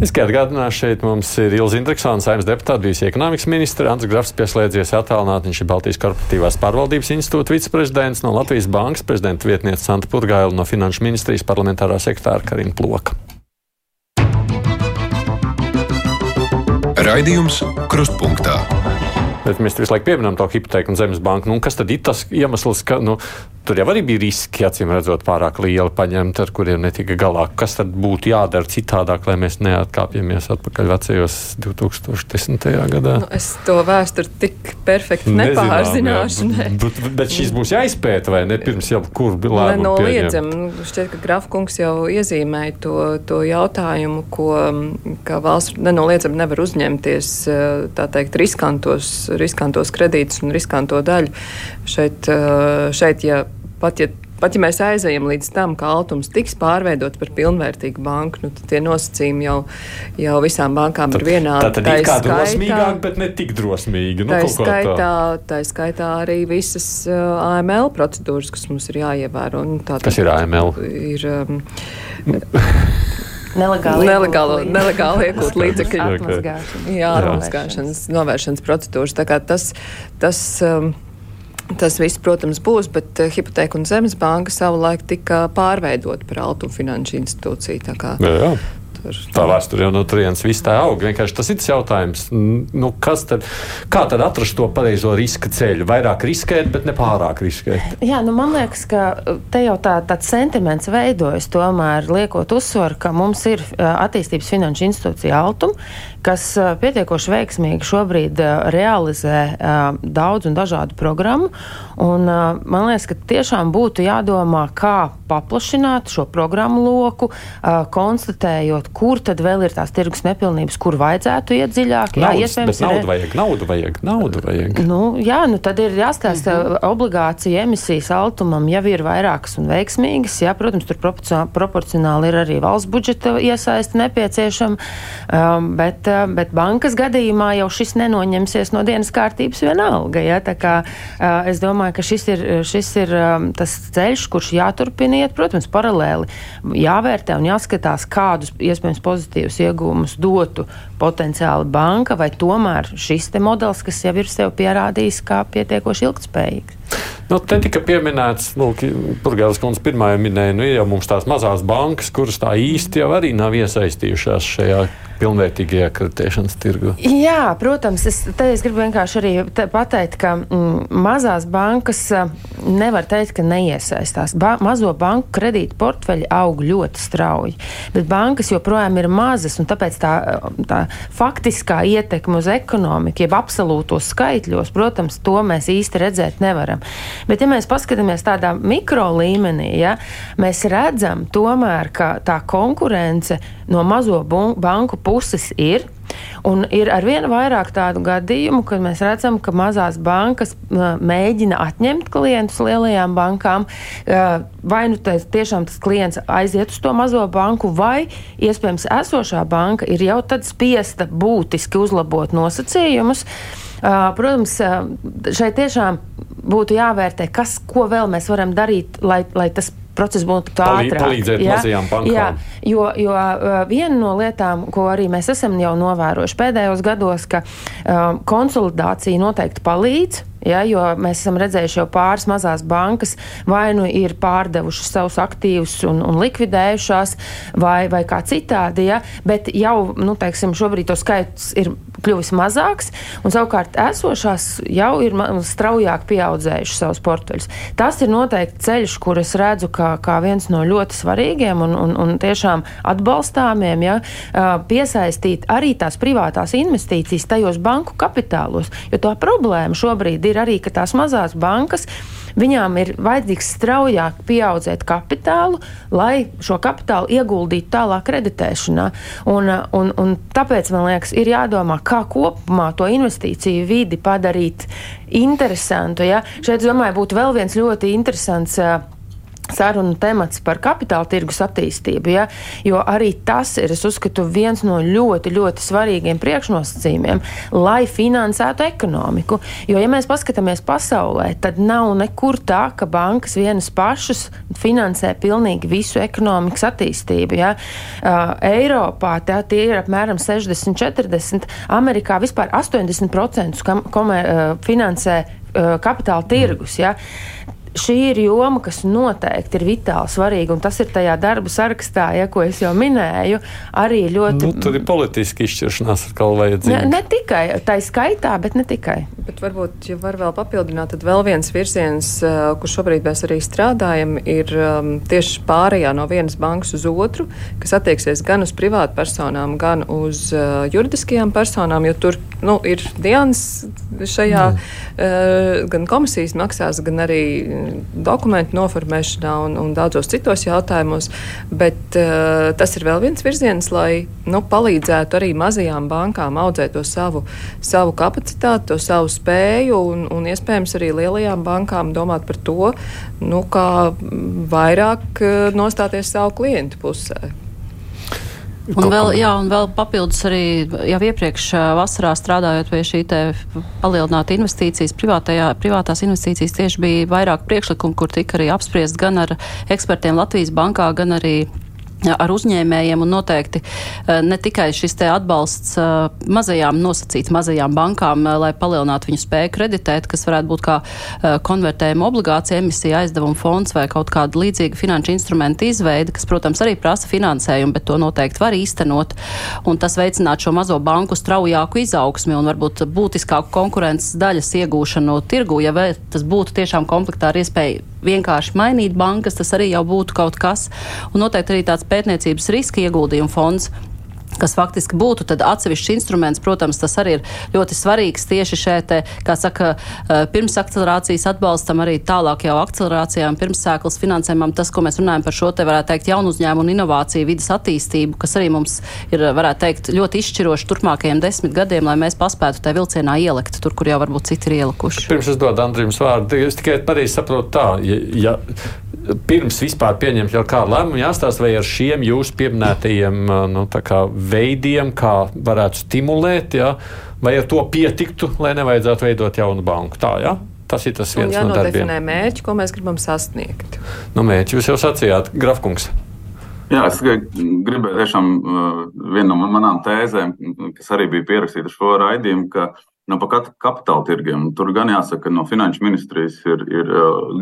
Es kā atgādināšu, šeit mums ir Ilza Intriksona, saimnes deputāta, bijusi ekonomikas ministra, Ants Grafs pieslēdzies attālināt, viņš ir Baltijas korporatīvās pārvaldības institūta viceprezidents no Latvijas bankas, prezidenta vietniece Santa Purgaila no Finanšu ministrijas parlamentārā sektāra Karina Ploka. Raidījums Krustpunktā. Bet mēs visu laiku pieminam to hipoteku un zemes banku. Nu, kas tad ir tas iemesls, ka nu, Tur jau arī bija riski, acīm redzot, pārāk lieli paņemt, ar kuriem netika galā. Kas tad būtu jādara citādāk, lai mēs neatkāpjamies atpakaļ vecajos 2010. gadā? Nu, es to vēsturi tik perfekti nepārzināšu. Ne. Bet, bet šis būs jāizpēta vai ne pirms jau kur bija lēmums? Nenoliedzam. Nu, šķiet, ka Grafkungs jau iezīmēja to, to jautājumu, ko valsts nenoliedzami nevar uzņemties, tā teikt, riskantos, riskantos kredītus un riskanto daļu. Šeit, šeit ja pat ja Pat ja mēs aizejam līdz tam, ka Altums tiks pārveidots par pilnvērtīgu banku, nu, tad tie nosacījumi jau, jau visām bankām tad, ir vienādi. Tā ir kā drosmīgāk, bet ne tik drosmīgi. Nu, tā, skaitā, tā skaitā arī visas uh, AML procedūras, kas mums ir jāievēro. Nu, tā, kas ir AML? Ir, um, [laughs] Nelegāli nelegāli, nelegāli iegūt līdzekļu atmazgāšanas, jā, atmazgāšanas novēršanas procedūras. Tā kā tas, tas um, Tas viss, protams, būs, bet eh, Hipoteka un Zemes banka savulaik tika pārveidota par Altu finanšu institūciju. Jā, jā. Tur, tā vēsture jau no turienes viss tā aug. Vienkārši tas ir tas jautājums, nu, tad, kā tad atrast to pareizo riska ceļu? Vairāk riskēt, bet ne pārāk riskēt. Jā, nu, man liekas, ka te jau tā, tāds sentiments veidojas, tomēr liekot uzsvaru, ka mums ir attīstības finanšu institūcija Altum, kas pietiekoši veiksmīgi šobrīd realizē daudz un dažādu programmu. Un, man liekas, ka tiešām būtu jādomā, kā paplašināt šo programmu loku, konstatējot, kur tad vēl ir tās tirgus nepilnības, kur vajadzētu iet dziļāk. Jā, Naudas, iespējams, naudu vajag, naudu vajag, naudu vajag. Nu, jā, nu tad ir jāstāsta mm -hmm. obligācija emisijas altumam jau ir vairākas un veiksmīgas. Jā, protams, tur proporcionāli ir arī valsts budžeta iesaisti nepieciešama, um, bet, bet bankas gadījumā jau šis nenoņemsies no dienas kārtības vienalga. Jā, tā kā es domāju, ka šis ir, šis ir tas ceļš, kurš jāturpina iet, protams, paralēli jāvērtē un jāskatās, kādus iespējams pozitīvus iegūmus dotu potenciāli banka, vai tomēr šis modelis, kas jau ir sev pierādījis kā pietiekoši ilgspējīgs? Nu, te tika pieminēts, nu, Purgājas kundze pirmā minēja, nu, ir jau mums tās mazās bankas, kuras tā īsti jau arī nav iesaistījušās šajā pilnvērtīgajā kreditēšanas tirgu. Jā, protams, es, es gribu vienkārši arī pateikt, ka mm, mazās bankas nevar teikt, ka neiesaistās. Ba mazo banku kredītu portfeļi aug ļoti strauji, bet bankas joprojām ir mazas, un tāpēc tā, tā faktiskā ietekme uz ekonomiku, jeb absolūtos skaitļos, protams, to mēs īsti redzēt nevaram. Bet, ja mēs paskatāmies tādā mikro līmenī, ja, mēs redzam tomēr, ka tā konkurence no mazo banku puses ir. Un ir arvien vairāk tādu gadījumu, kad mēs redzam, ka mazās bankas mēģina atņemt klientus lielajām bankām. Vai nu tas tiešām tas klients aiziet uz to mazo banku, vai iespējams esošā banka ir jau tad spiesta būtiski uzlabot nosacījumus. Protams, šeit tiešām būtu jāvērtē, kas, ko vēl mēs varam darīt, lai, lai tas process būtu ātrāk. Palīdzēt ja? mazajām bankām. Jā, jo, jo viena no lietām, ko arī mēs esam jau novērojuši pēdējos gados, ka um, konsolidācija noteikti palīdz. Ja, jo mēs esam redzējuši jau pāris mazās bankas, vai nu ir pārdevušas savus aktīvus un, un likvidējušās, vai, vai kā citādi. Ja, bet jau nu, teiksim, šobrīd to skaits ir kļuvis mazāks, un savukārt esošās jau ir straujāk pieaudzējušas savus portfeļus. Tas ir noteikti ceļš, kur es redzu kā, kā viens no ļoti svarīgiem un, un, un tiešām atbalstāmiem, ja, piesaistīt arī tās privātās investīcijas tajos banku kapitālos, jo tā problēma šobrīd ir arī, ka tās mazās bankas Viņām ir vajadzīgs straujāk pieaudzēt kapitālu, lai šo kapitālu ieguldītu tālāk kreditēšanā. Un, un, un tāpēc man liekas, ir jādomā, kā kopumā to investīciju vidi padarīt interesantu. Ja? Šeit, domāju, būtu vēl viens ļoti interesants. Uh, sarunu temats par kapitāla tirgus attīstību, ja, jo arī tas ir, es uzskatu, viens no ļoti, ļoti svarīgiem priekšnosacījumiem, lai finansētu ekonomiku. Jo, ja mēs paskatāmies pasaulē, tad nav nekur tā, ka bankas vienas pašas finansē pilnīgi visu ekonomikas attīstību. Ja. Uh, Eiropā tā, tie ir apmēram 60, 40, Amerikā vispār 80% kam, komē, uh, finansē uh, kapitāla tirgus. Ja šī ir joma, kas noteikti ir vitāli svarīga, un tas ir tajā darba sarakstā, ja, ko es jau minēju, arī ļoti. Nu, tur ir politiski izšķiršanās atkal vajadzīga. Ne, ne tikai tā skaitā, bet ne tikai. Bet varbūt, ja var vēl papildināt, tad vēl viens virziens, kur šobrīd mēs arī strādājam, ir um, tieši pārējā no vienas bankas uz otru, kas attieksies gan uz privātu personām, gan uz uh, juridiskajām personām, jo tur nu, ir Dians šajā mm. uh, gan komisijas maksās, gan arī dokumentu noformēšanā un, un daudzos citos jautājumos. Bet uh, tas ir vēl viens virziens, lai nu, palīdzētu arī mazajām bankām audzēt to savu, savu kapacitāti, to savu spēju un, un iespējams arī lielajām bankām domāt par to, nu, kā vairāk uh, nostāties savu klientu pusē. Un vēl, jā, un vēl papildus arī jau iepriekš vasarā strādājot pie šī te palielināta investīcijas, privātajā, privātās investīcijas tieši bija vairāk priekšlikumu, kur tika arī apspriest gan ar ekspertiem Latvijas bankā, gan arī ar uzņēmējiem un noteikti eh, ne tikai šis atbalsts eh, mazajām nosacīts mazajām bankām, eh, lai palielinātu viņu spēju kreditēt, kas varētu būt kā konvertējuma obligācija emisija aizdevuma fonds vai kaut kāda līdzīga finanšu instrumenta izveida, kas, protams, arī prasa finansējumu, bet to noteikti var īstenot. Un tas veicinātu šo mazo banku straujāku izaugsmi un varbūt būtiskāku konkurences daļas iegūšanu tirgu, ja tas būtu tiešām komplektā ar iespēju vienkārši mainīt bankas, tas arī jau būtu kaut kas. Un noteikti arī tāds pētniecības riska ieguldījuma fonds kas faktiski būtu atsevišķs instruments. Protams, tas arī ir ļoti svarīgs tieši šeit, kā saka, eh, pirms akcelerācijas atbalstam, arī tālāk jau akcelerācijām, pirmsēklas finansējumam. Tas, ko mēs runājam par šo te, varētu teikt, jaunu uzņēmumu un inovāciju vidas attīstību, kas arī mums ir, varētu teikt, ļoti izšķiroši turpmākajiem desmit gadiem, lai mēs paspētu tajā vilcienā ielikt tur, kur jau varbūt citi ir ielikuši. Pirms es dodu Andrijam vārdu, es tikai pareizi saprotu tā, ja, ja pirms vispār pieņemt jau kādu lēmumu, jāstāsta, vai ar šiem jūsu pieminētajiem nu, veidiem, kā varētu stimulēt, ja, vai ar to pietiktu, lai nevajadzētu veidot jaunu banku. Tā, ja? Tas ir tas viens no darbiem. Jānodefinē mērķi, ko mēs gribam sasniegt. Nu, mērķi jūs jau sacījāt, Grafkungs. Jā, es gribēju tiešām uh, vienu no manām tēzēm, kas arī bija pierakstīta šo raidījumu, ka No pat kapitāla tirgiem. Tur gan jāsaka, ka no finanšu ministrijas ir, ir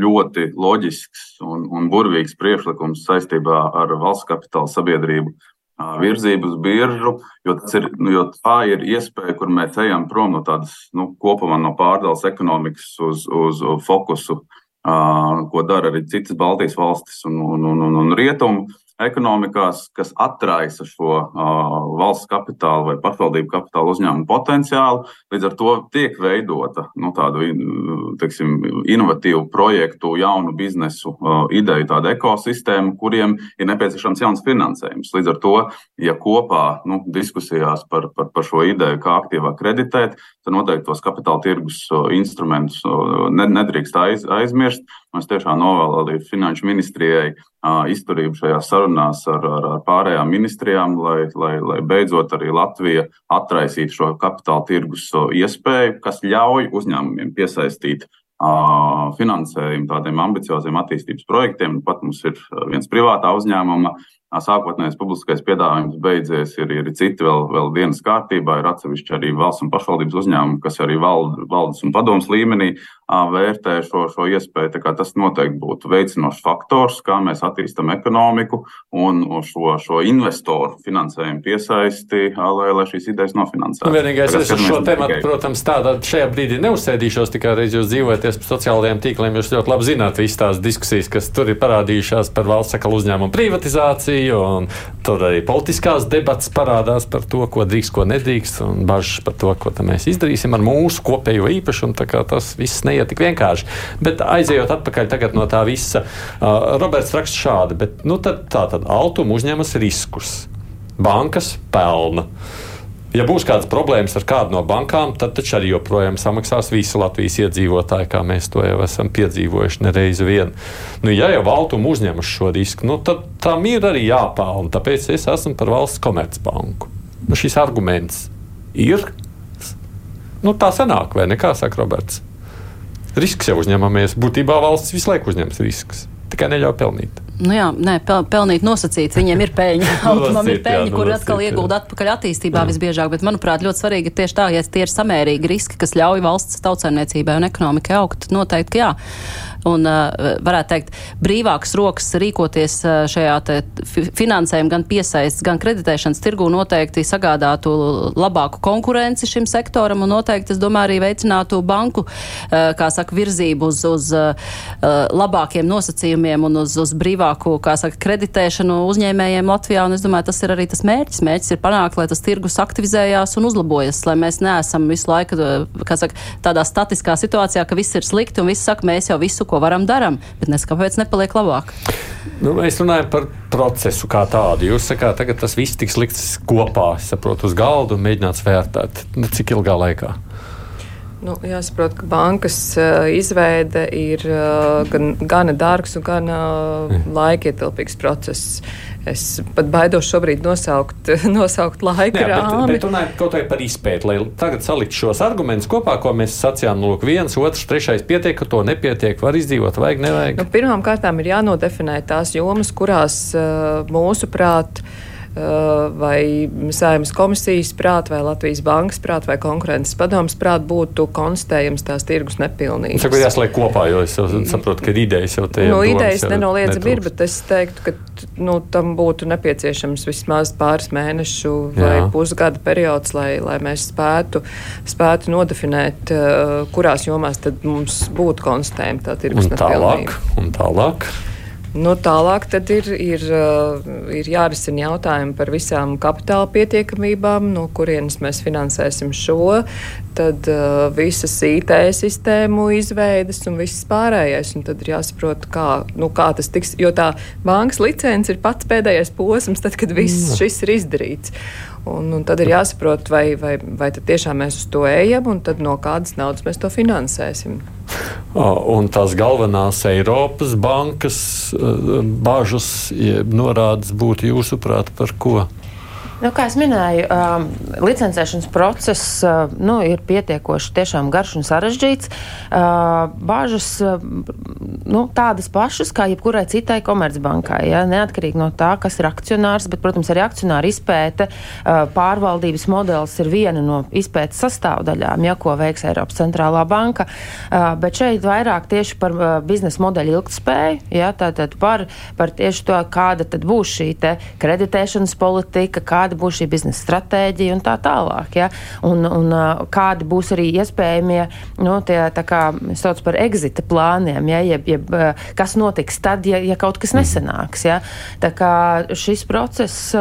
ļoti loģisks un, un burvīgs priekšlikums saistībā ar valsts kapitāla sabiedrību virzību uz biržu, jo, ir, nu, jo tā ir iespēja, kur mēs ejam prom no tādas nu, kopumā no pārdales ekonomikas uz, uz fokusu, ko dara arī citas Baltijas valstis un, un, un, un, un rietumu ekonomikās, kas atraisa šo uh, valsts kapitālu vai pašvaldību kapitālu uzņēmumu potenciālu. Līdz ar to tiek veidota nu, tāda teiksim, inovatīva projektu, jaunu biznesu uh, ideju, tāda ekosistēma, kuriem ir nepieciešams jauns finansējums. Līdz ar to, ja kopā nu, diskusijās par, par, par šo ideju, kā aktīvāk kreditēt, tad noteikti tos kapitāla tirgus instrumentus nedrīkst aiz, aizmirst. Es tiešām novēlu arī Finanšu ministrijai izturību šajās sarunās ar, ar, ar pārējām ministrijām, lai, lai, lai beidzot arī Latvija atraisītu šo kapitāla tirgus iespēju, kas ļauj uzņēmumiem piesaistīt finansējumu tādiem ambicioziem attīstības projektiem. Pat mums ir viens privātā uzņēmuma sākotnējais publiskais piedāvājums beidzies, ir, ir citi vēl, vēl dienas kārtībā, ir atsevišķi arī valsts un pašvaldības uzņēmumi, kas arī vald, valdes un padomus līmenī vērtē šo, šo iespēju. Tas noteikti būtu veicinošs faktors, kā mēs attīstam ekonomiku un šo, šo investoru finansējumu piesaisti, lai, lai šīs idejas nofinansētu. Nu, vienīgais, es uz šo tematu, protams, tādā šajā brīdī neuzsēdīšos, tikai reiz jūs dzīvojaties pa sociālajiem tīkliem, jūs ļoti labi zināt visas tās diskusijas, kas tur ir parādījušās par valsts sakalu uzņēmumu privatizāciju diskusiju, un tur arī politiskās debatas parādās par to, ko drīkst, ko nedrīkst, un bažas par to, ko mēs izdarīsim ar mūsu kopējo īpašumu. Tas viss neiet tik vienkārši. Bet aizejot atpakaļ no tā visa, uh, Roberts raksta šādi, bet nu, tad, tā tad Altuma uzņemas riskus. Bankas pelna. Ja būs kādas problēmas ar kādu no bankām, tad taču arī joprojām samaksās visi Latvijas iedzīvotāji, kā mēs to jau esam piedzīvojuši nereizi vien. Nu, ja jau valtuma uzņemas šo risku, nu, tad tam ir arī jāpelna. Tāpēc es esmu par valsts komercbanku. Nu, šis arguments ir. Nu, tā sanāk, vai ne? Kā saka Roberts? Risks jau uzņemamies. Būtībā valsts visu laiku uzņems riskus, tikai neļauj pelnīt. Nu jā, nē, pel, pelnīt nosacīts. Viņiem ir peļņa. [laughs] Automam ir peļņa, kur atkal iegulda atpakaļ attīstībā jā. visbiežāk. Bet, manuprāt, ļoti svarīgi ir tieši tā, ja tie ir samērīgi riski, kas ļauj valsts tautsēmniecībai un ekonomikai augt. Noteikti jā un, uh, varētu teikt, brīvākas rokas rīkoties uh, šajā finansējuma, gan piesaistes, gan kreditēšanas tirgū noteikti sagādātu labāku konkurenci šim sektoram un noteikti, es domāju, arī veicinātu banku, uh, kā saka, virzību uz, uz labākiem nosacījumiem un uz, uz brīvāku, kā saka, kreditēšanu uzņēmējiem Latvijā. Un es domāju, tas ir arī tas mērķis. Mērķis ir panākt, lai tas tirgus aktivizējās un uzlabojas, lai mēs neesam visu laiku, kā saka, tādā statiskā situācijā, ka viss ir slikti un viss saka, mēs jau visu, ko varam, darām, bet nes kāpēc nepaliek labāk. Nu, mēs runājam par procesu kā tādu. Jūs sakāt, tagad tas viss tiks likts kopā, saprotu, uz galda un mēģināts vērtēt. Nu, cik ilgā laikā? Nu, jāsaprot, ka bankas uh, izveide ir uh, gan, gana dārgs un gan uh, laikietilpīgs process. Es pat baidos šobrīd nosaukt, [laughs] nosaukt laika rāmi. Bet, bet runājot kaut vai par izpēti, lai tagad salikt šos argumentus kopā, ko mēs sacījām, lūk, viens, otrs, trešais pietiek, ka to nepietiek, var izdzīvot, vajag, nevajag. Nu, Pirmām kārtām ir jānodefinē tās jomas, kurās uh, mūsuprāt, uh, Eh, vai Sēmas komisijas prāt, vai Latvijas bankas prāt, vai konkurences padomas prāt būtu konstatējams tās tirgus nepilnības. Ir jāsliek kopā, jo es saprotu, ka idejas jau te ir. Nu, idejas nenoliedzami ir, bet es teiktu, ka nu, tam būtu nepieciešams vismaz pāris mēnešu vai Jā. pusgada periods, lai, lai mēs spētu, spētu nodefinēt, uh, kurās jomās tad mums būtu konstatējama tā tirgus un nepilnība. Tālāk, un tālāk. Nu, tālāk ir, ir, uh, ir jārisina jautājumi par visām kapitāla pietiekamībām, no kurienes mēs finansēsim šo, tad uh, visas IT sistēmu izveidas un viss pārējais. Un tad ir jāsaprot, kā, nu, kā tas tiks, jo tā bankas licence ir pats pēdējais posms, tad, kad viss mm. šis ir izdarīts. Un, un tad ir jāsaprot, vai, vai, vai tiešām mēs uz to ejam, un no kādas naudas mēs to finansēsim. Un tās galvenās Eiropas bankas bažas norādes būtu jūsuprāt par ko? Nu, kā jau minēju, um, licencēšanas process uh, nu, ir pietiekoši garš un sarežģīts. Uh, bāžas uh, nu, tādas pašas kā jebkurai citai komercbankai. Ja? Neatkarīgi no tā, kas ir akcionārs, bet, protams, arī akcionāra izpēte, uh, pārvaldības modelis ir viena no izpētes sastāvdaļām, ja, ko veiks Eiropas centrālā banka. Uh, bet šeit vairāk tieši par uh, biznesa modeļu ilgtspēju, ja? tātad par, par tieši to, kāda būs šī kreditēšanas politika, kāda būs šī biznesa stratēģija un tā tālāk. Ja? Un, un kādi būs arī iespējamie, nu, tie, tā kā sauc par exita plāniem, ja? jeb, jeb kas notiks tad, ja, ja kaut kas nesanāks. Ja? Tā kā šis process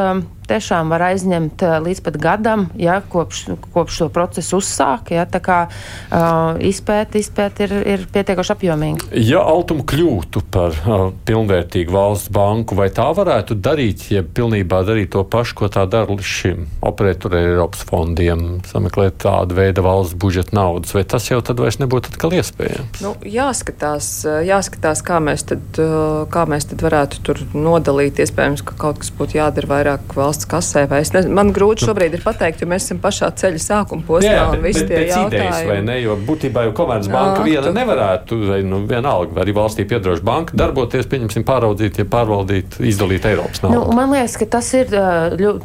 tiešām var aizņemt eh, līdz pat gadam, ja, kopš, kopš to procesu uzsāk. Ja, tā kā uh, izpēta izpēt ir, ir pietiekoši apjomīga. Ja Altuma kļūtu par uh, pilnvērtīgu valsts banku, vai tā varētu darīt, ja pilnībā darīt to pašu, ko tā dara līdz šim, operēt ar Eiropas fondiem, sameklēt tādu veidu valsts budžeta naudas, vai tas jau tad vairs nebūtu atkal iespējams? Nu, jāskatās, jāskatās kā, mēs tad, kā mēs tad varētu tur nodalīt. Iespējams, ka kaut kas būtu jādara vairāk valsts valsts kasē. Ne, man grūti nu. šobrīd ir pateikt, jo mēs esam pašā ceļa sākuma posmā jā, un visi tie jautājumi. Idejas, vai ne, jo būtībā jau Komercbanka viena tu... nevarētu, vai nu vienalga, arī valstī piedaroša banka darboties, pieņemsim, pāraudzīt, ja pārvaldīt, izdalīt Eiropas naudu. Nu, man liekas, ka tas ir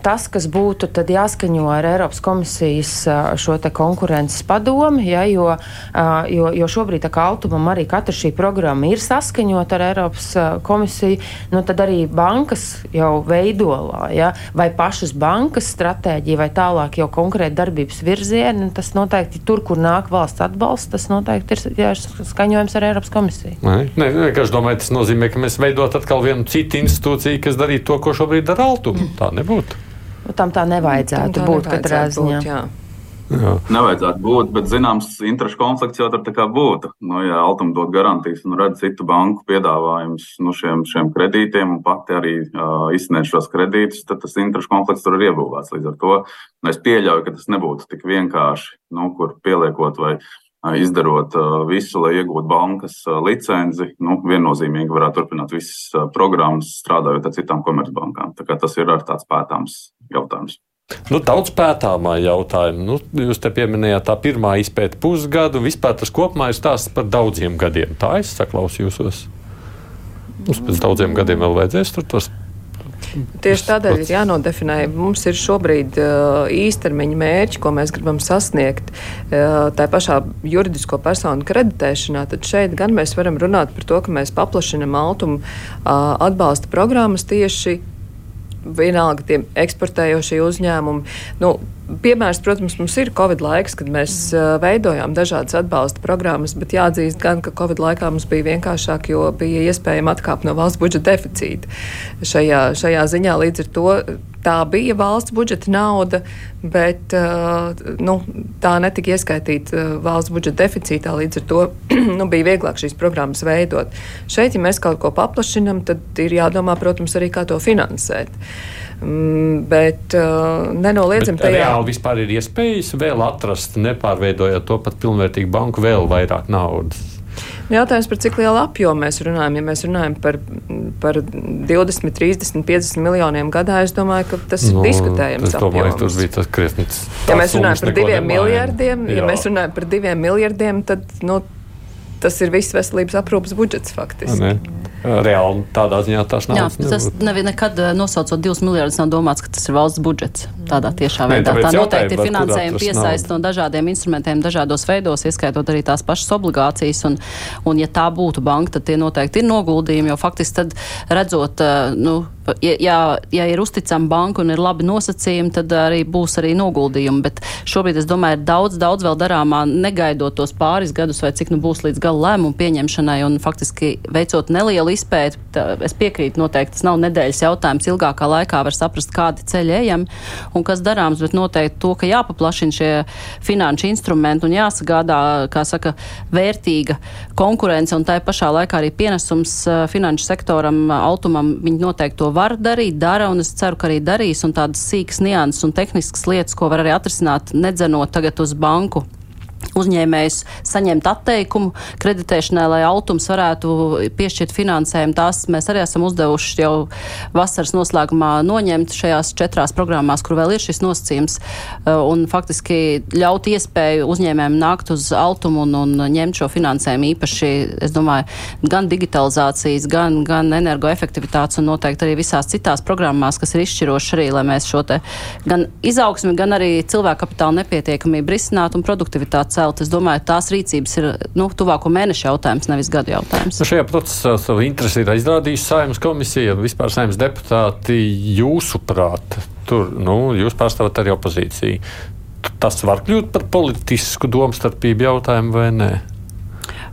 tas, kas būtu jāskaņo ar Eiropas komisijas šo te konkurences padomu, ja, jo, jo, jo šobrīd tā kā autumam arī katra šī programma ir saskaņota ar Eiropas komisiju, nu tad arī bankas jau veidolā, ja, vai pašas bankas stratēģija, vai tālāk jau konkrēti darbības virzieni. Tas noteikti tur, kur nāk valsts atbalsts, tas noteikti ir jā, skaņojums ar Eiropas komisiju. Nē, nē, vienkārši domāju, tas nozīmē, ka mēs veidot atkal vienu citu institūciju, kas darītu to, ko šobrīd dara Altuma. Tā nebūtu. Nu, tam tā nevajadzētu tam tā būt katrā ziņā. Jā. Nevajadzētu būt, bet zināms, interešu konflikts jau tur būtu. Nu, ja Altuma dod garantijas un redz citu banku piedāvājumus nu, šiem, šiem kredītiem un pati arī uh, izsniedz šos kredītus, tad tas interešu konflikts tur ir iebūvēts. Līdz ar to nu, es pieļauju, ka tas nebūtu tik vienkārši, nu, kur pieliekot vai izdarot visu, lai iegūtu bankas licenci. Nu, viennozīmīgi varētu turpināt visas programmas, strādājot ar citām komercbankām. Tas ir tāds pētāms jautājums. Nu, daudz pētāmā jautājuma. Nu, jūs te pieminējāt tā pirmā izpēta pusgadu, vispār tas kopumā ir stāsts par daudziem gadiem. Tā es saklausījos. Mums pēc daudziem gadiem vēl vajadzēs tur tos Tieši tādēļ ir jānodefinē, mums ir šobrīd uh, īstermiņa mērķi, ko mēs gribam sasniegt. Uh, tā pašā juridisko personu kreditēšanā, tad šeit gan mēs varam runāt par to, ka mēs paplašinam altumu uh, atbalsta programmas tieši vienalga tie eksportējošie uzņēmumi. Nu, Piemērs, protams, mums ir Covid laiks, kad mēs uh, veidojām dažādas atbalsta programmas, bet jāatzīst gan, ka Covid laikā mums bija vienkāršāk, jo bija iespējama atkāpt no valsts budžeta deficīta. Šajā, šajā ziņā līdz ar to tā bija valsts budžeta nauda, bet uh, nu, tā netika ieskaitīta uh, valsts budžeta deficītā. Līdz ar to [clears throat] nu, bija vieglāk šīs programmas veidot. Šeit, ja mēs kaut ko paplašinām, tad ir jādomā, protams, arī kā to finansēt. Mm, bet uh, nenoliedzami tajā. Reāli vispār ir iespējas vēl atrast, nepārveidojot to pat pilnvērtīgu banku, vēl vairāk naudas. Nu, jautājums par cik lielu apjomu mēs runājam. Ja mēs runājam par, par 20, 30, 50 miljoniem gadā, es domāju, ka tas nu, ir diskutējams. Es domāju, tas bija tas krietni. Ja mēs runājam par diviem miljardiem, jā. ja mēs runājam par diviem miljardiem, tad nu, tas ir viss veselības aprūpas budžets faktiski. Ne? Reāli tādā ziņā tās naudas. Jā, tas nevi, nekad eh, nosaucot divus miljardus, nav domāts, ka tas ir valsts budžets. Tādā tiešā veidā. Ne, tā noteikti ir finansējuma piesaista no dažādiem instrumentiem, dažādos veidos, ieskaitot arī tās pašas obligācijas. Un, un ja tā būtu banka, tad tie noteikti ir noguldījumi, jo faktiski tad redzot, eh, nu, ja, ja, ir uzticama banka un ir labi nosacījumi, tad arī būs arī noguldījumi. Bet šobrīd, es domāju, ir daudz, daudz vēl darāmā, negaidot tos pāris gadus, vai cik nu būs līdz gala lēmumu pieņemšanai un faktiski veicot nelielu izpēti. Es piekrītu, noteikti tas nav nedēļas jautājums. Ilgākā laikā var saprast, kādi ceļi ejam un kas darāms, bet noteikti to, ka jāpaplašina šie finanšu instrumenti un jāsagādā, kā saka, vērtīga konkurence un tā pašā laikā arī pienesums eh, finanšu sektoram, autumam, viņi noteikti to var darīt, dara un es ceru, ka arī darīs un tādas sīkas nianses un tehniskas lietas, ko var arī atrisināt, nedzenot tagad uz banku uzņēmējs saņemt atteikumu kreditēšanai, lai Altums varētu piešķirt finansējumu. Tās mēs arī esam uzdevuši jau vasaras noslēgumā noņemt šajās četrās programmās, kur vēl ir šis nosacījums, uh, un faktiski ļaut iespēju uzņēmējiem nākt uz Altumu un, un ņemt šo finansējumu īpaši, es domāju, gan digitalizācijas, gan, gan energoefektivitātes un noteikti arī visās citās programmās, kas ir izšķiroši arī, lai mēs šo te gan izaugsmi, gan arī cilvēku kapitāla nepietiekamību risinātu un produktivitāti celt. Es domāju, tās rīcības ir nu, tuvāko mēnešu jautājums, nevis gadu jautājums. Nu šajā procesā savu interesi ir izrādījusi saimnes komisija, vispār saimnes deputāti jūsuprāt. Tur nu, jūs pārstāvat arī opozīciju. Tas var kļūt par politisku domstarpību jautājumu vai nē?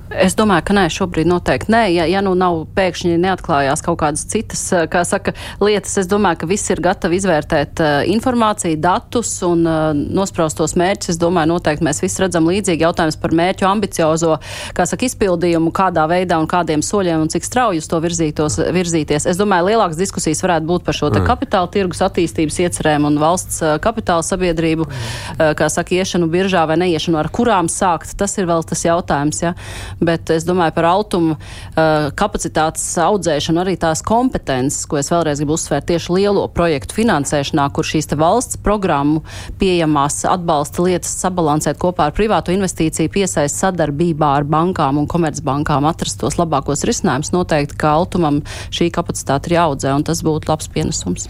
Es domāju, ka nē, šobrīd noteikti nē. Ja, ja nu nav pēkšņi neatklājās kaut kādas citas, eh, kā saka, lietas, es domāju, ka visi ir gatavi izvērtēt uh, informāciju, datus un uh, nospraustos mērķus. Es domāju, noteikti mēs visi redzam līdzīgi jautājums par mērķu ambiciozo, kā saka, izpildījumu, kādā veidā un kādiem soļiem un cik strauji uz to virzītos, virzīties. Es domāju, lielākas diskusijas varētu būt par šo mm. kapitāla tirgus attīstības iecerēm un valsts uh, kapitāla sabiedrību, uh, kā saka, iešanu biržā vai neiešanu, ar kurām sākt. Tas ir vēl tas jautājums. Ja? Bet es domāju par autumu uh, kapacitātes audzēšanu, arī tās kompetences, ko es vēlreiz gribu uzsvērt tieši lielo projektu finansēšanā, kur šīs valsts programmu pieejamās atbalsta lietas sabalansēt kopā ar privātu investīciju, piesaist sadarbībā ar bankām un komercbankām, atrast tos labākos risinājumus. Noteikti, ka autumam šī kapacitāte ir jāaudzē, un tas būtu labs pienesums.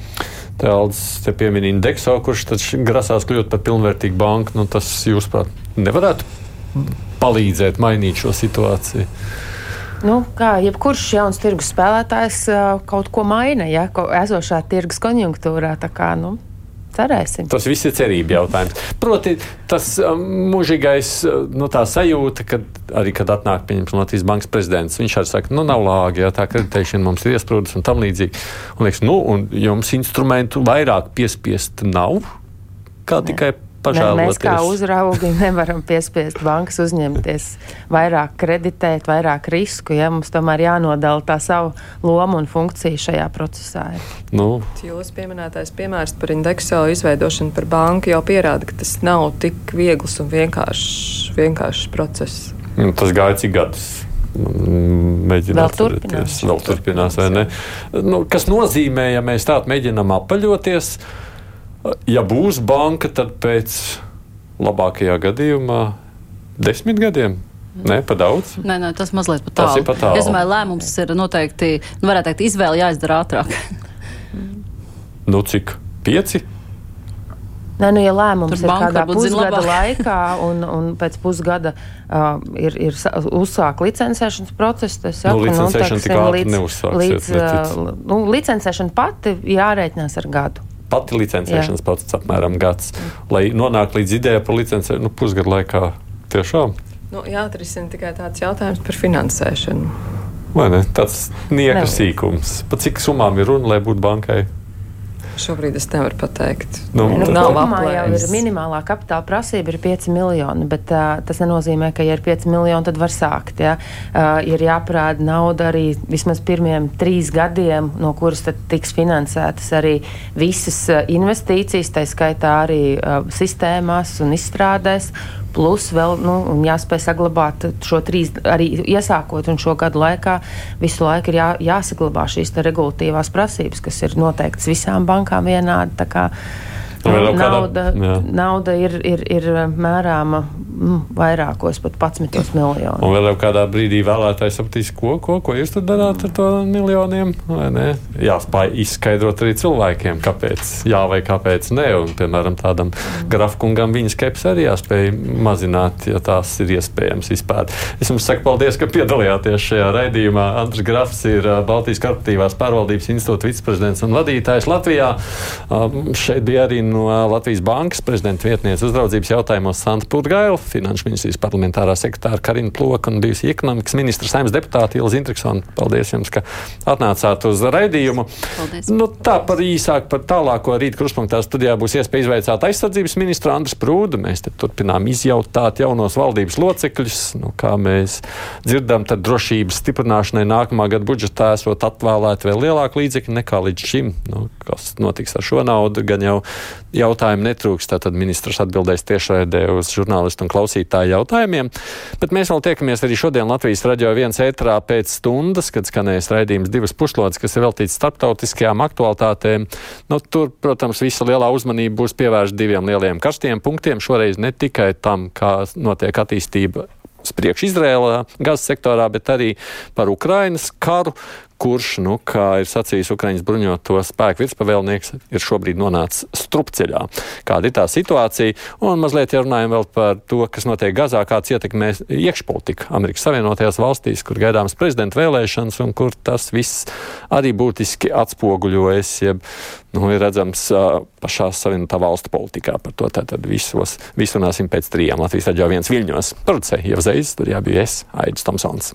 Tēlds te piemin Indekso, kurš grasās kļūt par pilnvērtīgu banku. Nu, tas, jūsuprāt, nevarētu palīdzēt mainīt šo situāciju? Nu, kā jebkurš jauns tirgus spēlētājs kaut ko maina, ja esošā tirgus konjunktūrā. Kā, nu, cerēsim. Tas viss ir cerība jautājums. Proti, tas mūžīgais nu, sajūta, ka arī, kad atnāk pieņemts Latvijas bankas prezidents, viņš arī saka, nu, nav lāgi, ja tā kreditēšana mums ir iesprūdus un tam līdzīgi. Un liekas, nu, un jums instrumentu vairāk piespiest nav, kā ne. tikai pažēloties. Mēs kā uzraugi [laughs] nevaram piespiest bankas uzņemties vairāk kreditēt, vairāk risku. Ja? Mums tomēr jānodala tā savu lomu un funkciju šajā procesā. Nu. Jūsu pieminētais piemērs par indeksu izveidošanu par banku jau pierāda, ka tas nav tik viegls un vienkāršs, vienkāršs process. Nu, tas gāja cik gadus? mēģināt vēl turpinās. Vēl turpinās, vai ne? Nu, kas nozīmē, ja mēs tādu mēģinām apaļoties, ja būs banka, tad pēc labākajā gadījumā desmit gadiem. Nē, pa daudz. Nē, nē, tas mazliet pat tālu. Pat tālu. Es domāju, lēmums ir noteikti, nu, varētu teikt, izvēle jāizdara ātrāk. nu, cik? Pieci? Nē, nu, ja lēmums Tur ir kādā pusgada laikā, un, un pēc pusgada uh, ir, ir uzsākts licencēšanas process, tad nu, licencēšana nu, teiksim, līdz, līdz, uh, nu, licencēšana pati jārēķinās ar gadu pati licencēšanas process apmēram gads, lai nonāktu līdz idejai par licencēšanu nu, pusgadu laikā. Tiešām. Nu, jāatrisina tikai tāds jautājums par finansēšanu. Vai ne? Tas nieka sīkums. Par cik summām ir runa, lai būtu bankai? Šobrīd es nevaru pateikt. Nu, nu, nav apmēram jau ir minimālā kapitāla prasība, ir 5 miljoni, bet uh, tas nenozīmē, ka, ja ir 5 miljoni, tad var sākt. Ja? Uh, ir jāprāda nauda arī vismaz pirmiem trīs gadiem, no kuras tiks finansētas arī visas investīcijas, tā skaitā arī uh, sistēmās un izstrādēs. Plus vēl nu, jāspēj saglabāt šo trīs, arī iesākot un šo gadu laikā, visu laiku ir jā, jāsaglabā šīs regulatīvās prasības, kas ir noteiktas visām bankām vienādi. Nauda, nauda ir, ir, ir mērāma mm, vairākos, pat 11 miljonus. Un vēl kādā brīdī vēlētājs sapratīs, ko, ko, ko jūs tur darāt ar to miljoniem. Jāspēj izskaidrot arī cilvēkiem, kāpēc jā vai kāpēc nē. Un, piemēram, tādam grafkungam viņa skepsi arī jāspēj mazināt, ja tās ir iespējams vispār. Es jums saku paldies, ka piedalījāties šajā raidījumā. Andris Grafs ir Baltijas korporatīvās pārvaldības institūta viceprezidents un vadītājs Latvijā. Šeit bija arī no Latvijas Bankas prezidenta vietniece uzraudzības jautājumos Santa Putgaila finanšu ministrijas parlamentārā sekretāra Karina Ploka un bijusi ekonomikas ministra saimnes deputāta Ilza Intriksona. Paldies jums, ka atnācāt uz raidījumu. Paldies. Nu, tā par īsāk par tālāko rīt kruspunktā studijā būs iespēja izveicāt aizsardzības ministru Andris Prūdu. Mēs te turpinām izjautāt jaunos valdības locekļus. Nu, kā mēs dzirdam, tad drošības stiprināšanai nākamā gada budžetā esot atvēlēti vēl lielāku līdzekļu nekā līdz šim. Nu, kas notiks ar šo naudu, gan jau jautājumu netrūks. Tātad ministrs atbildēs tiešraidē uz žurnālistu un klausītāju jautājumiem. Bet mēs vēl tiekamies arī šodien Latvijas radio viens ētrā pēc stundas, kad skanēs raidījums divas puslodes, kas ir veltīts starptautiskajām aktualitātēm. Nu, tur, protams, visa lielā uzmanība būs pievērsta diviem lieliem karstiem punktiem. Šoreiz ne tikai tam, kā notiek attīstība priekš Izrēlā, gazas sektorā, bet arī par Ukrainas karu, kurš, nu, kā ir sacījis Ukraiņas bruņoto spēku virspavēlnieks, ir šobrīd nonācis strupceļā. Kāda ir tā situācija? Un mazliet runājam vēl par to, kas notiek Gazā, kāds ietekmē iekšpolitika Amerikas Savienotajās valstīs, kur gaidāmas prezidenta vēlēšanas un kur tas viss arī būtiski atspoguļojas, jeb nu, ir redzams uh, pašā Savienotā valstu politikā. Par to tātad visos, visu runāsim pēc trijām Latvijas raidījā viens viļņos. Producēja jau Zeizes, tur jābija es, Aidis Tomsons.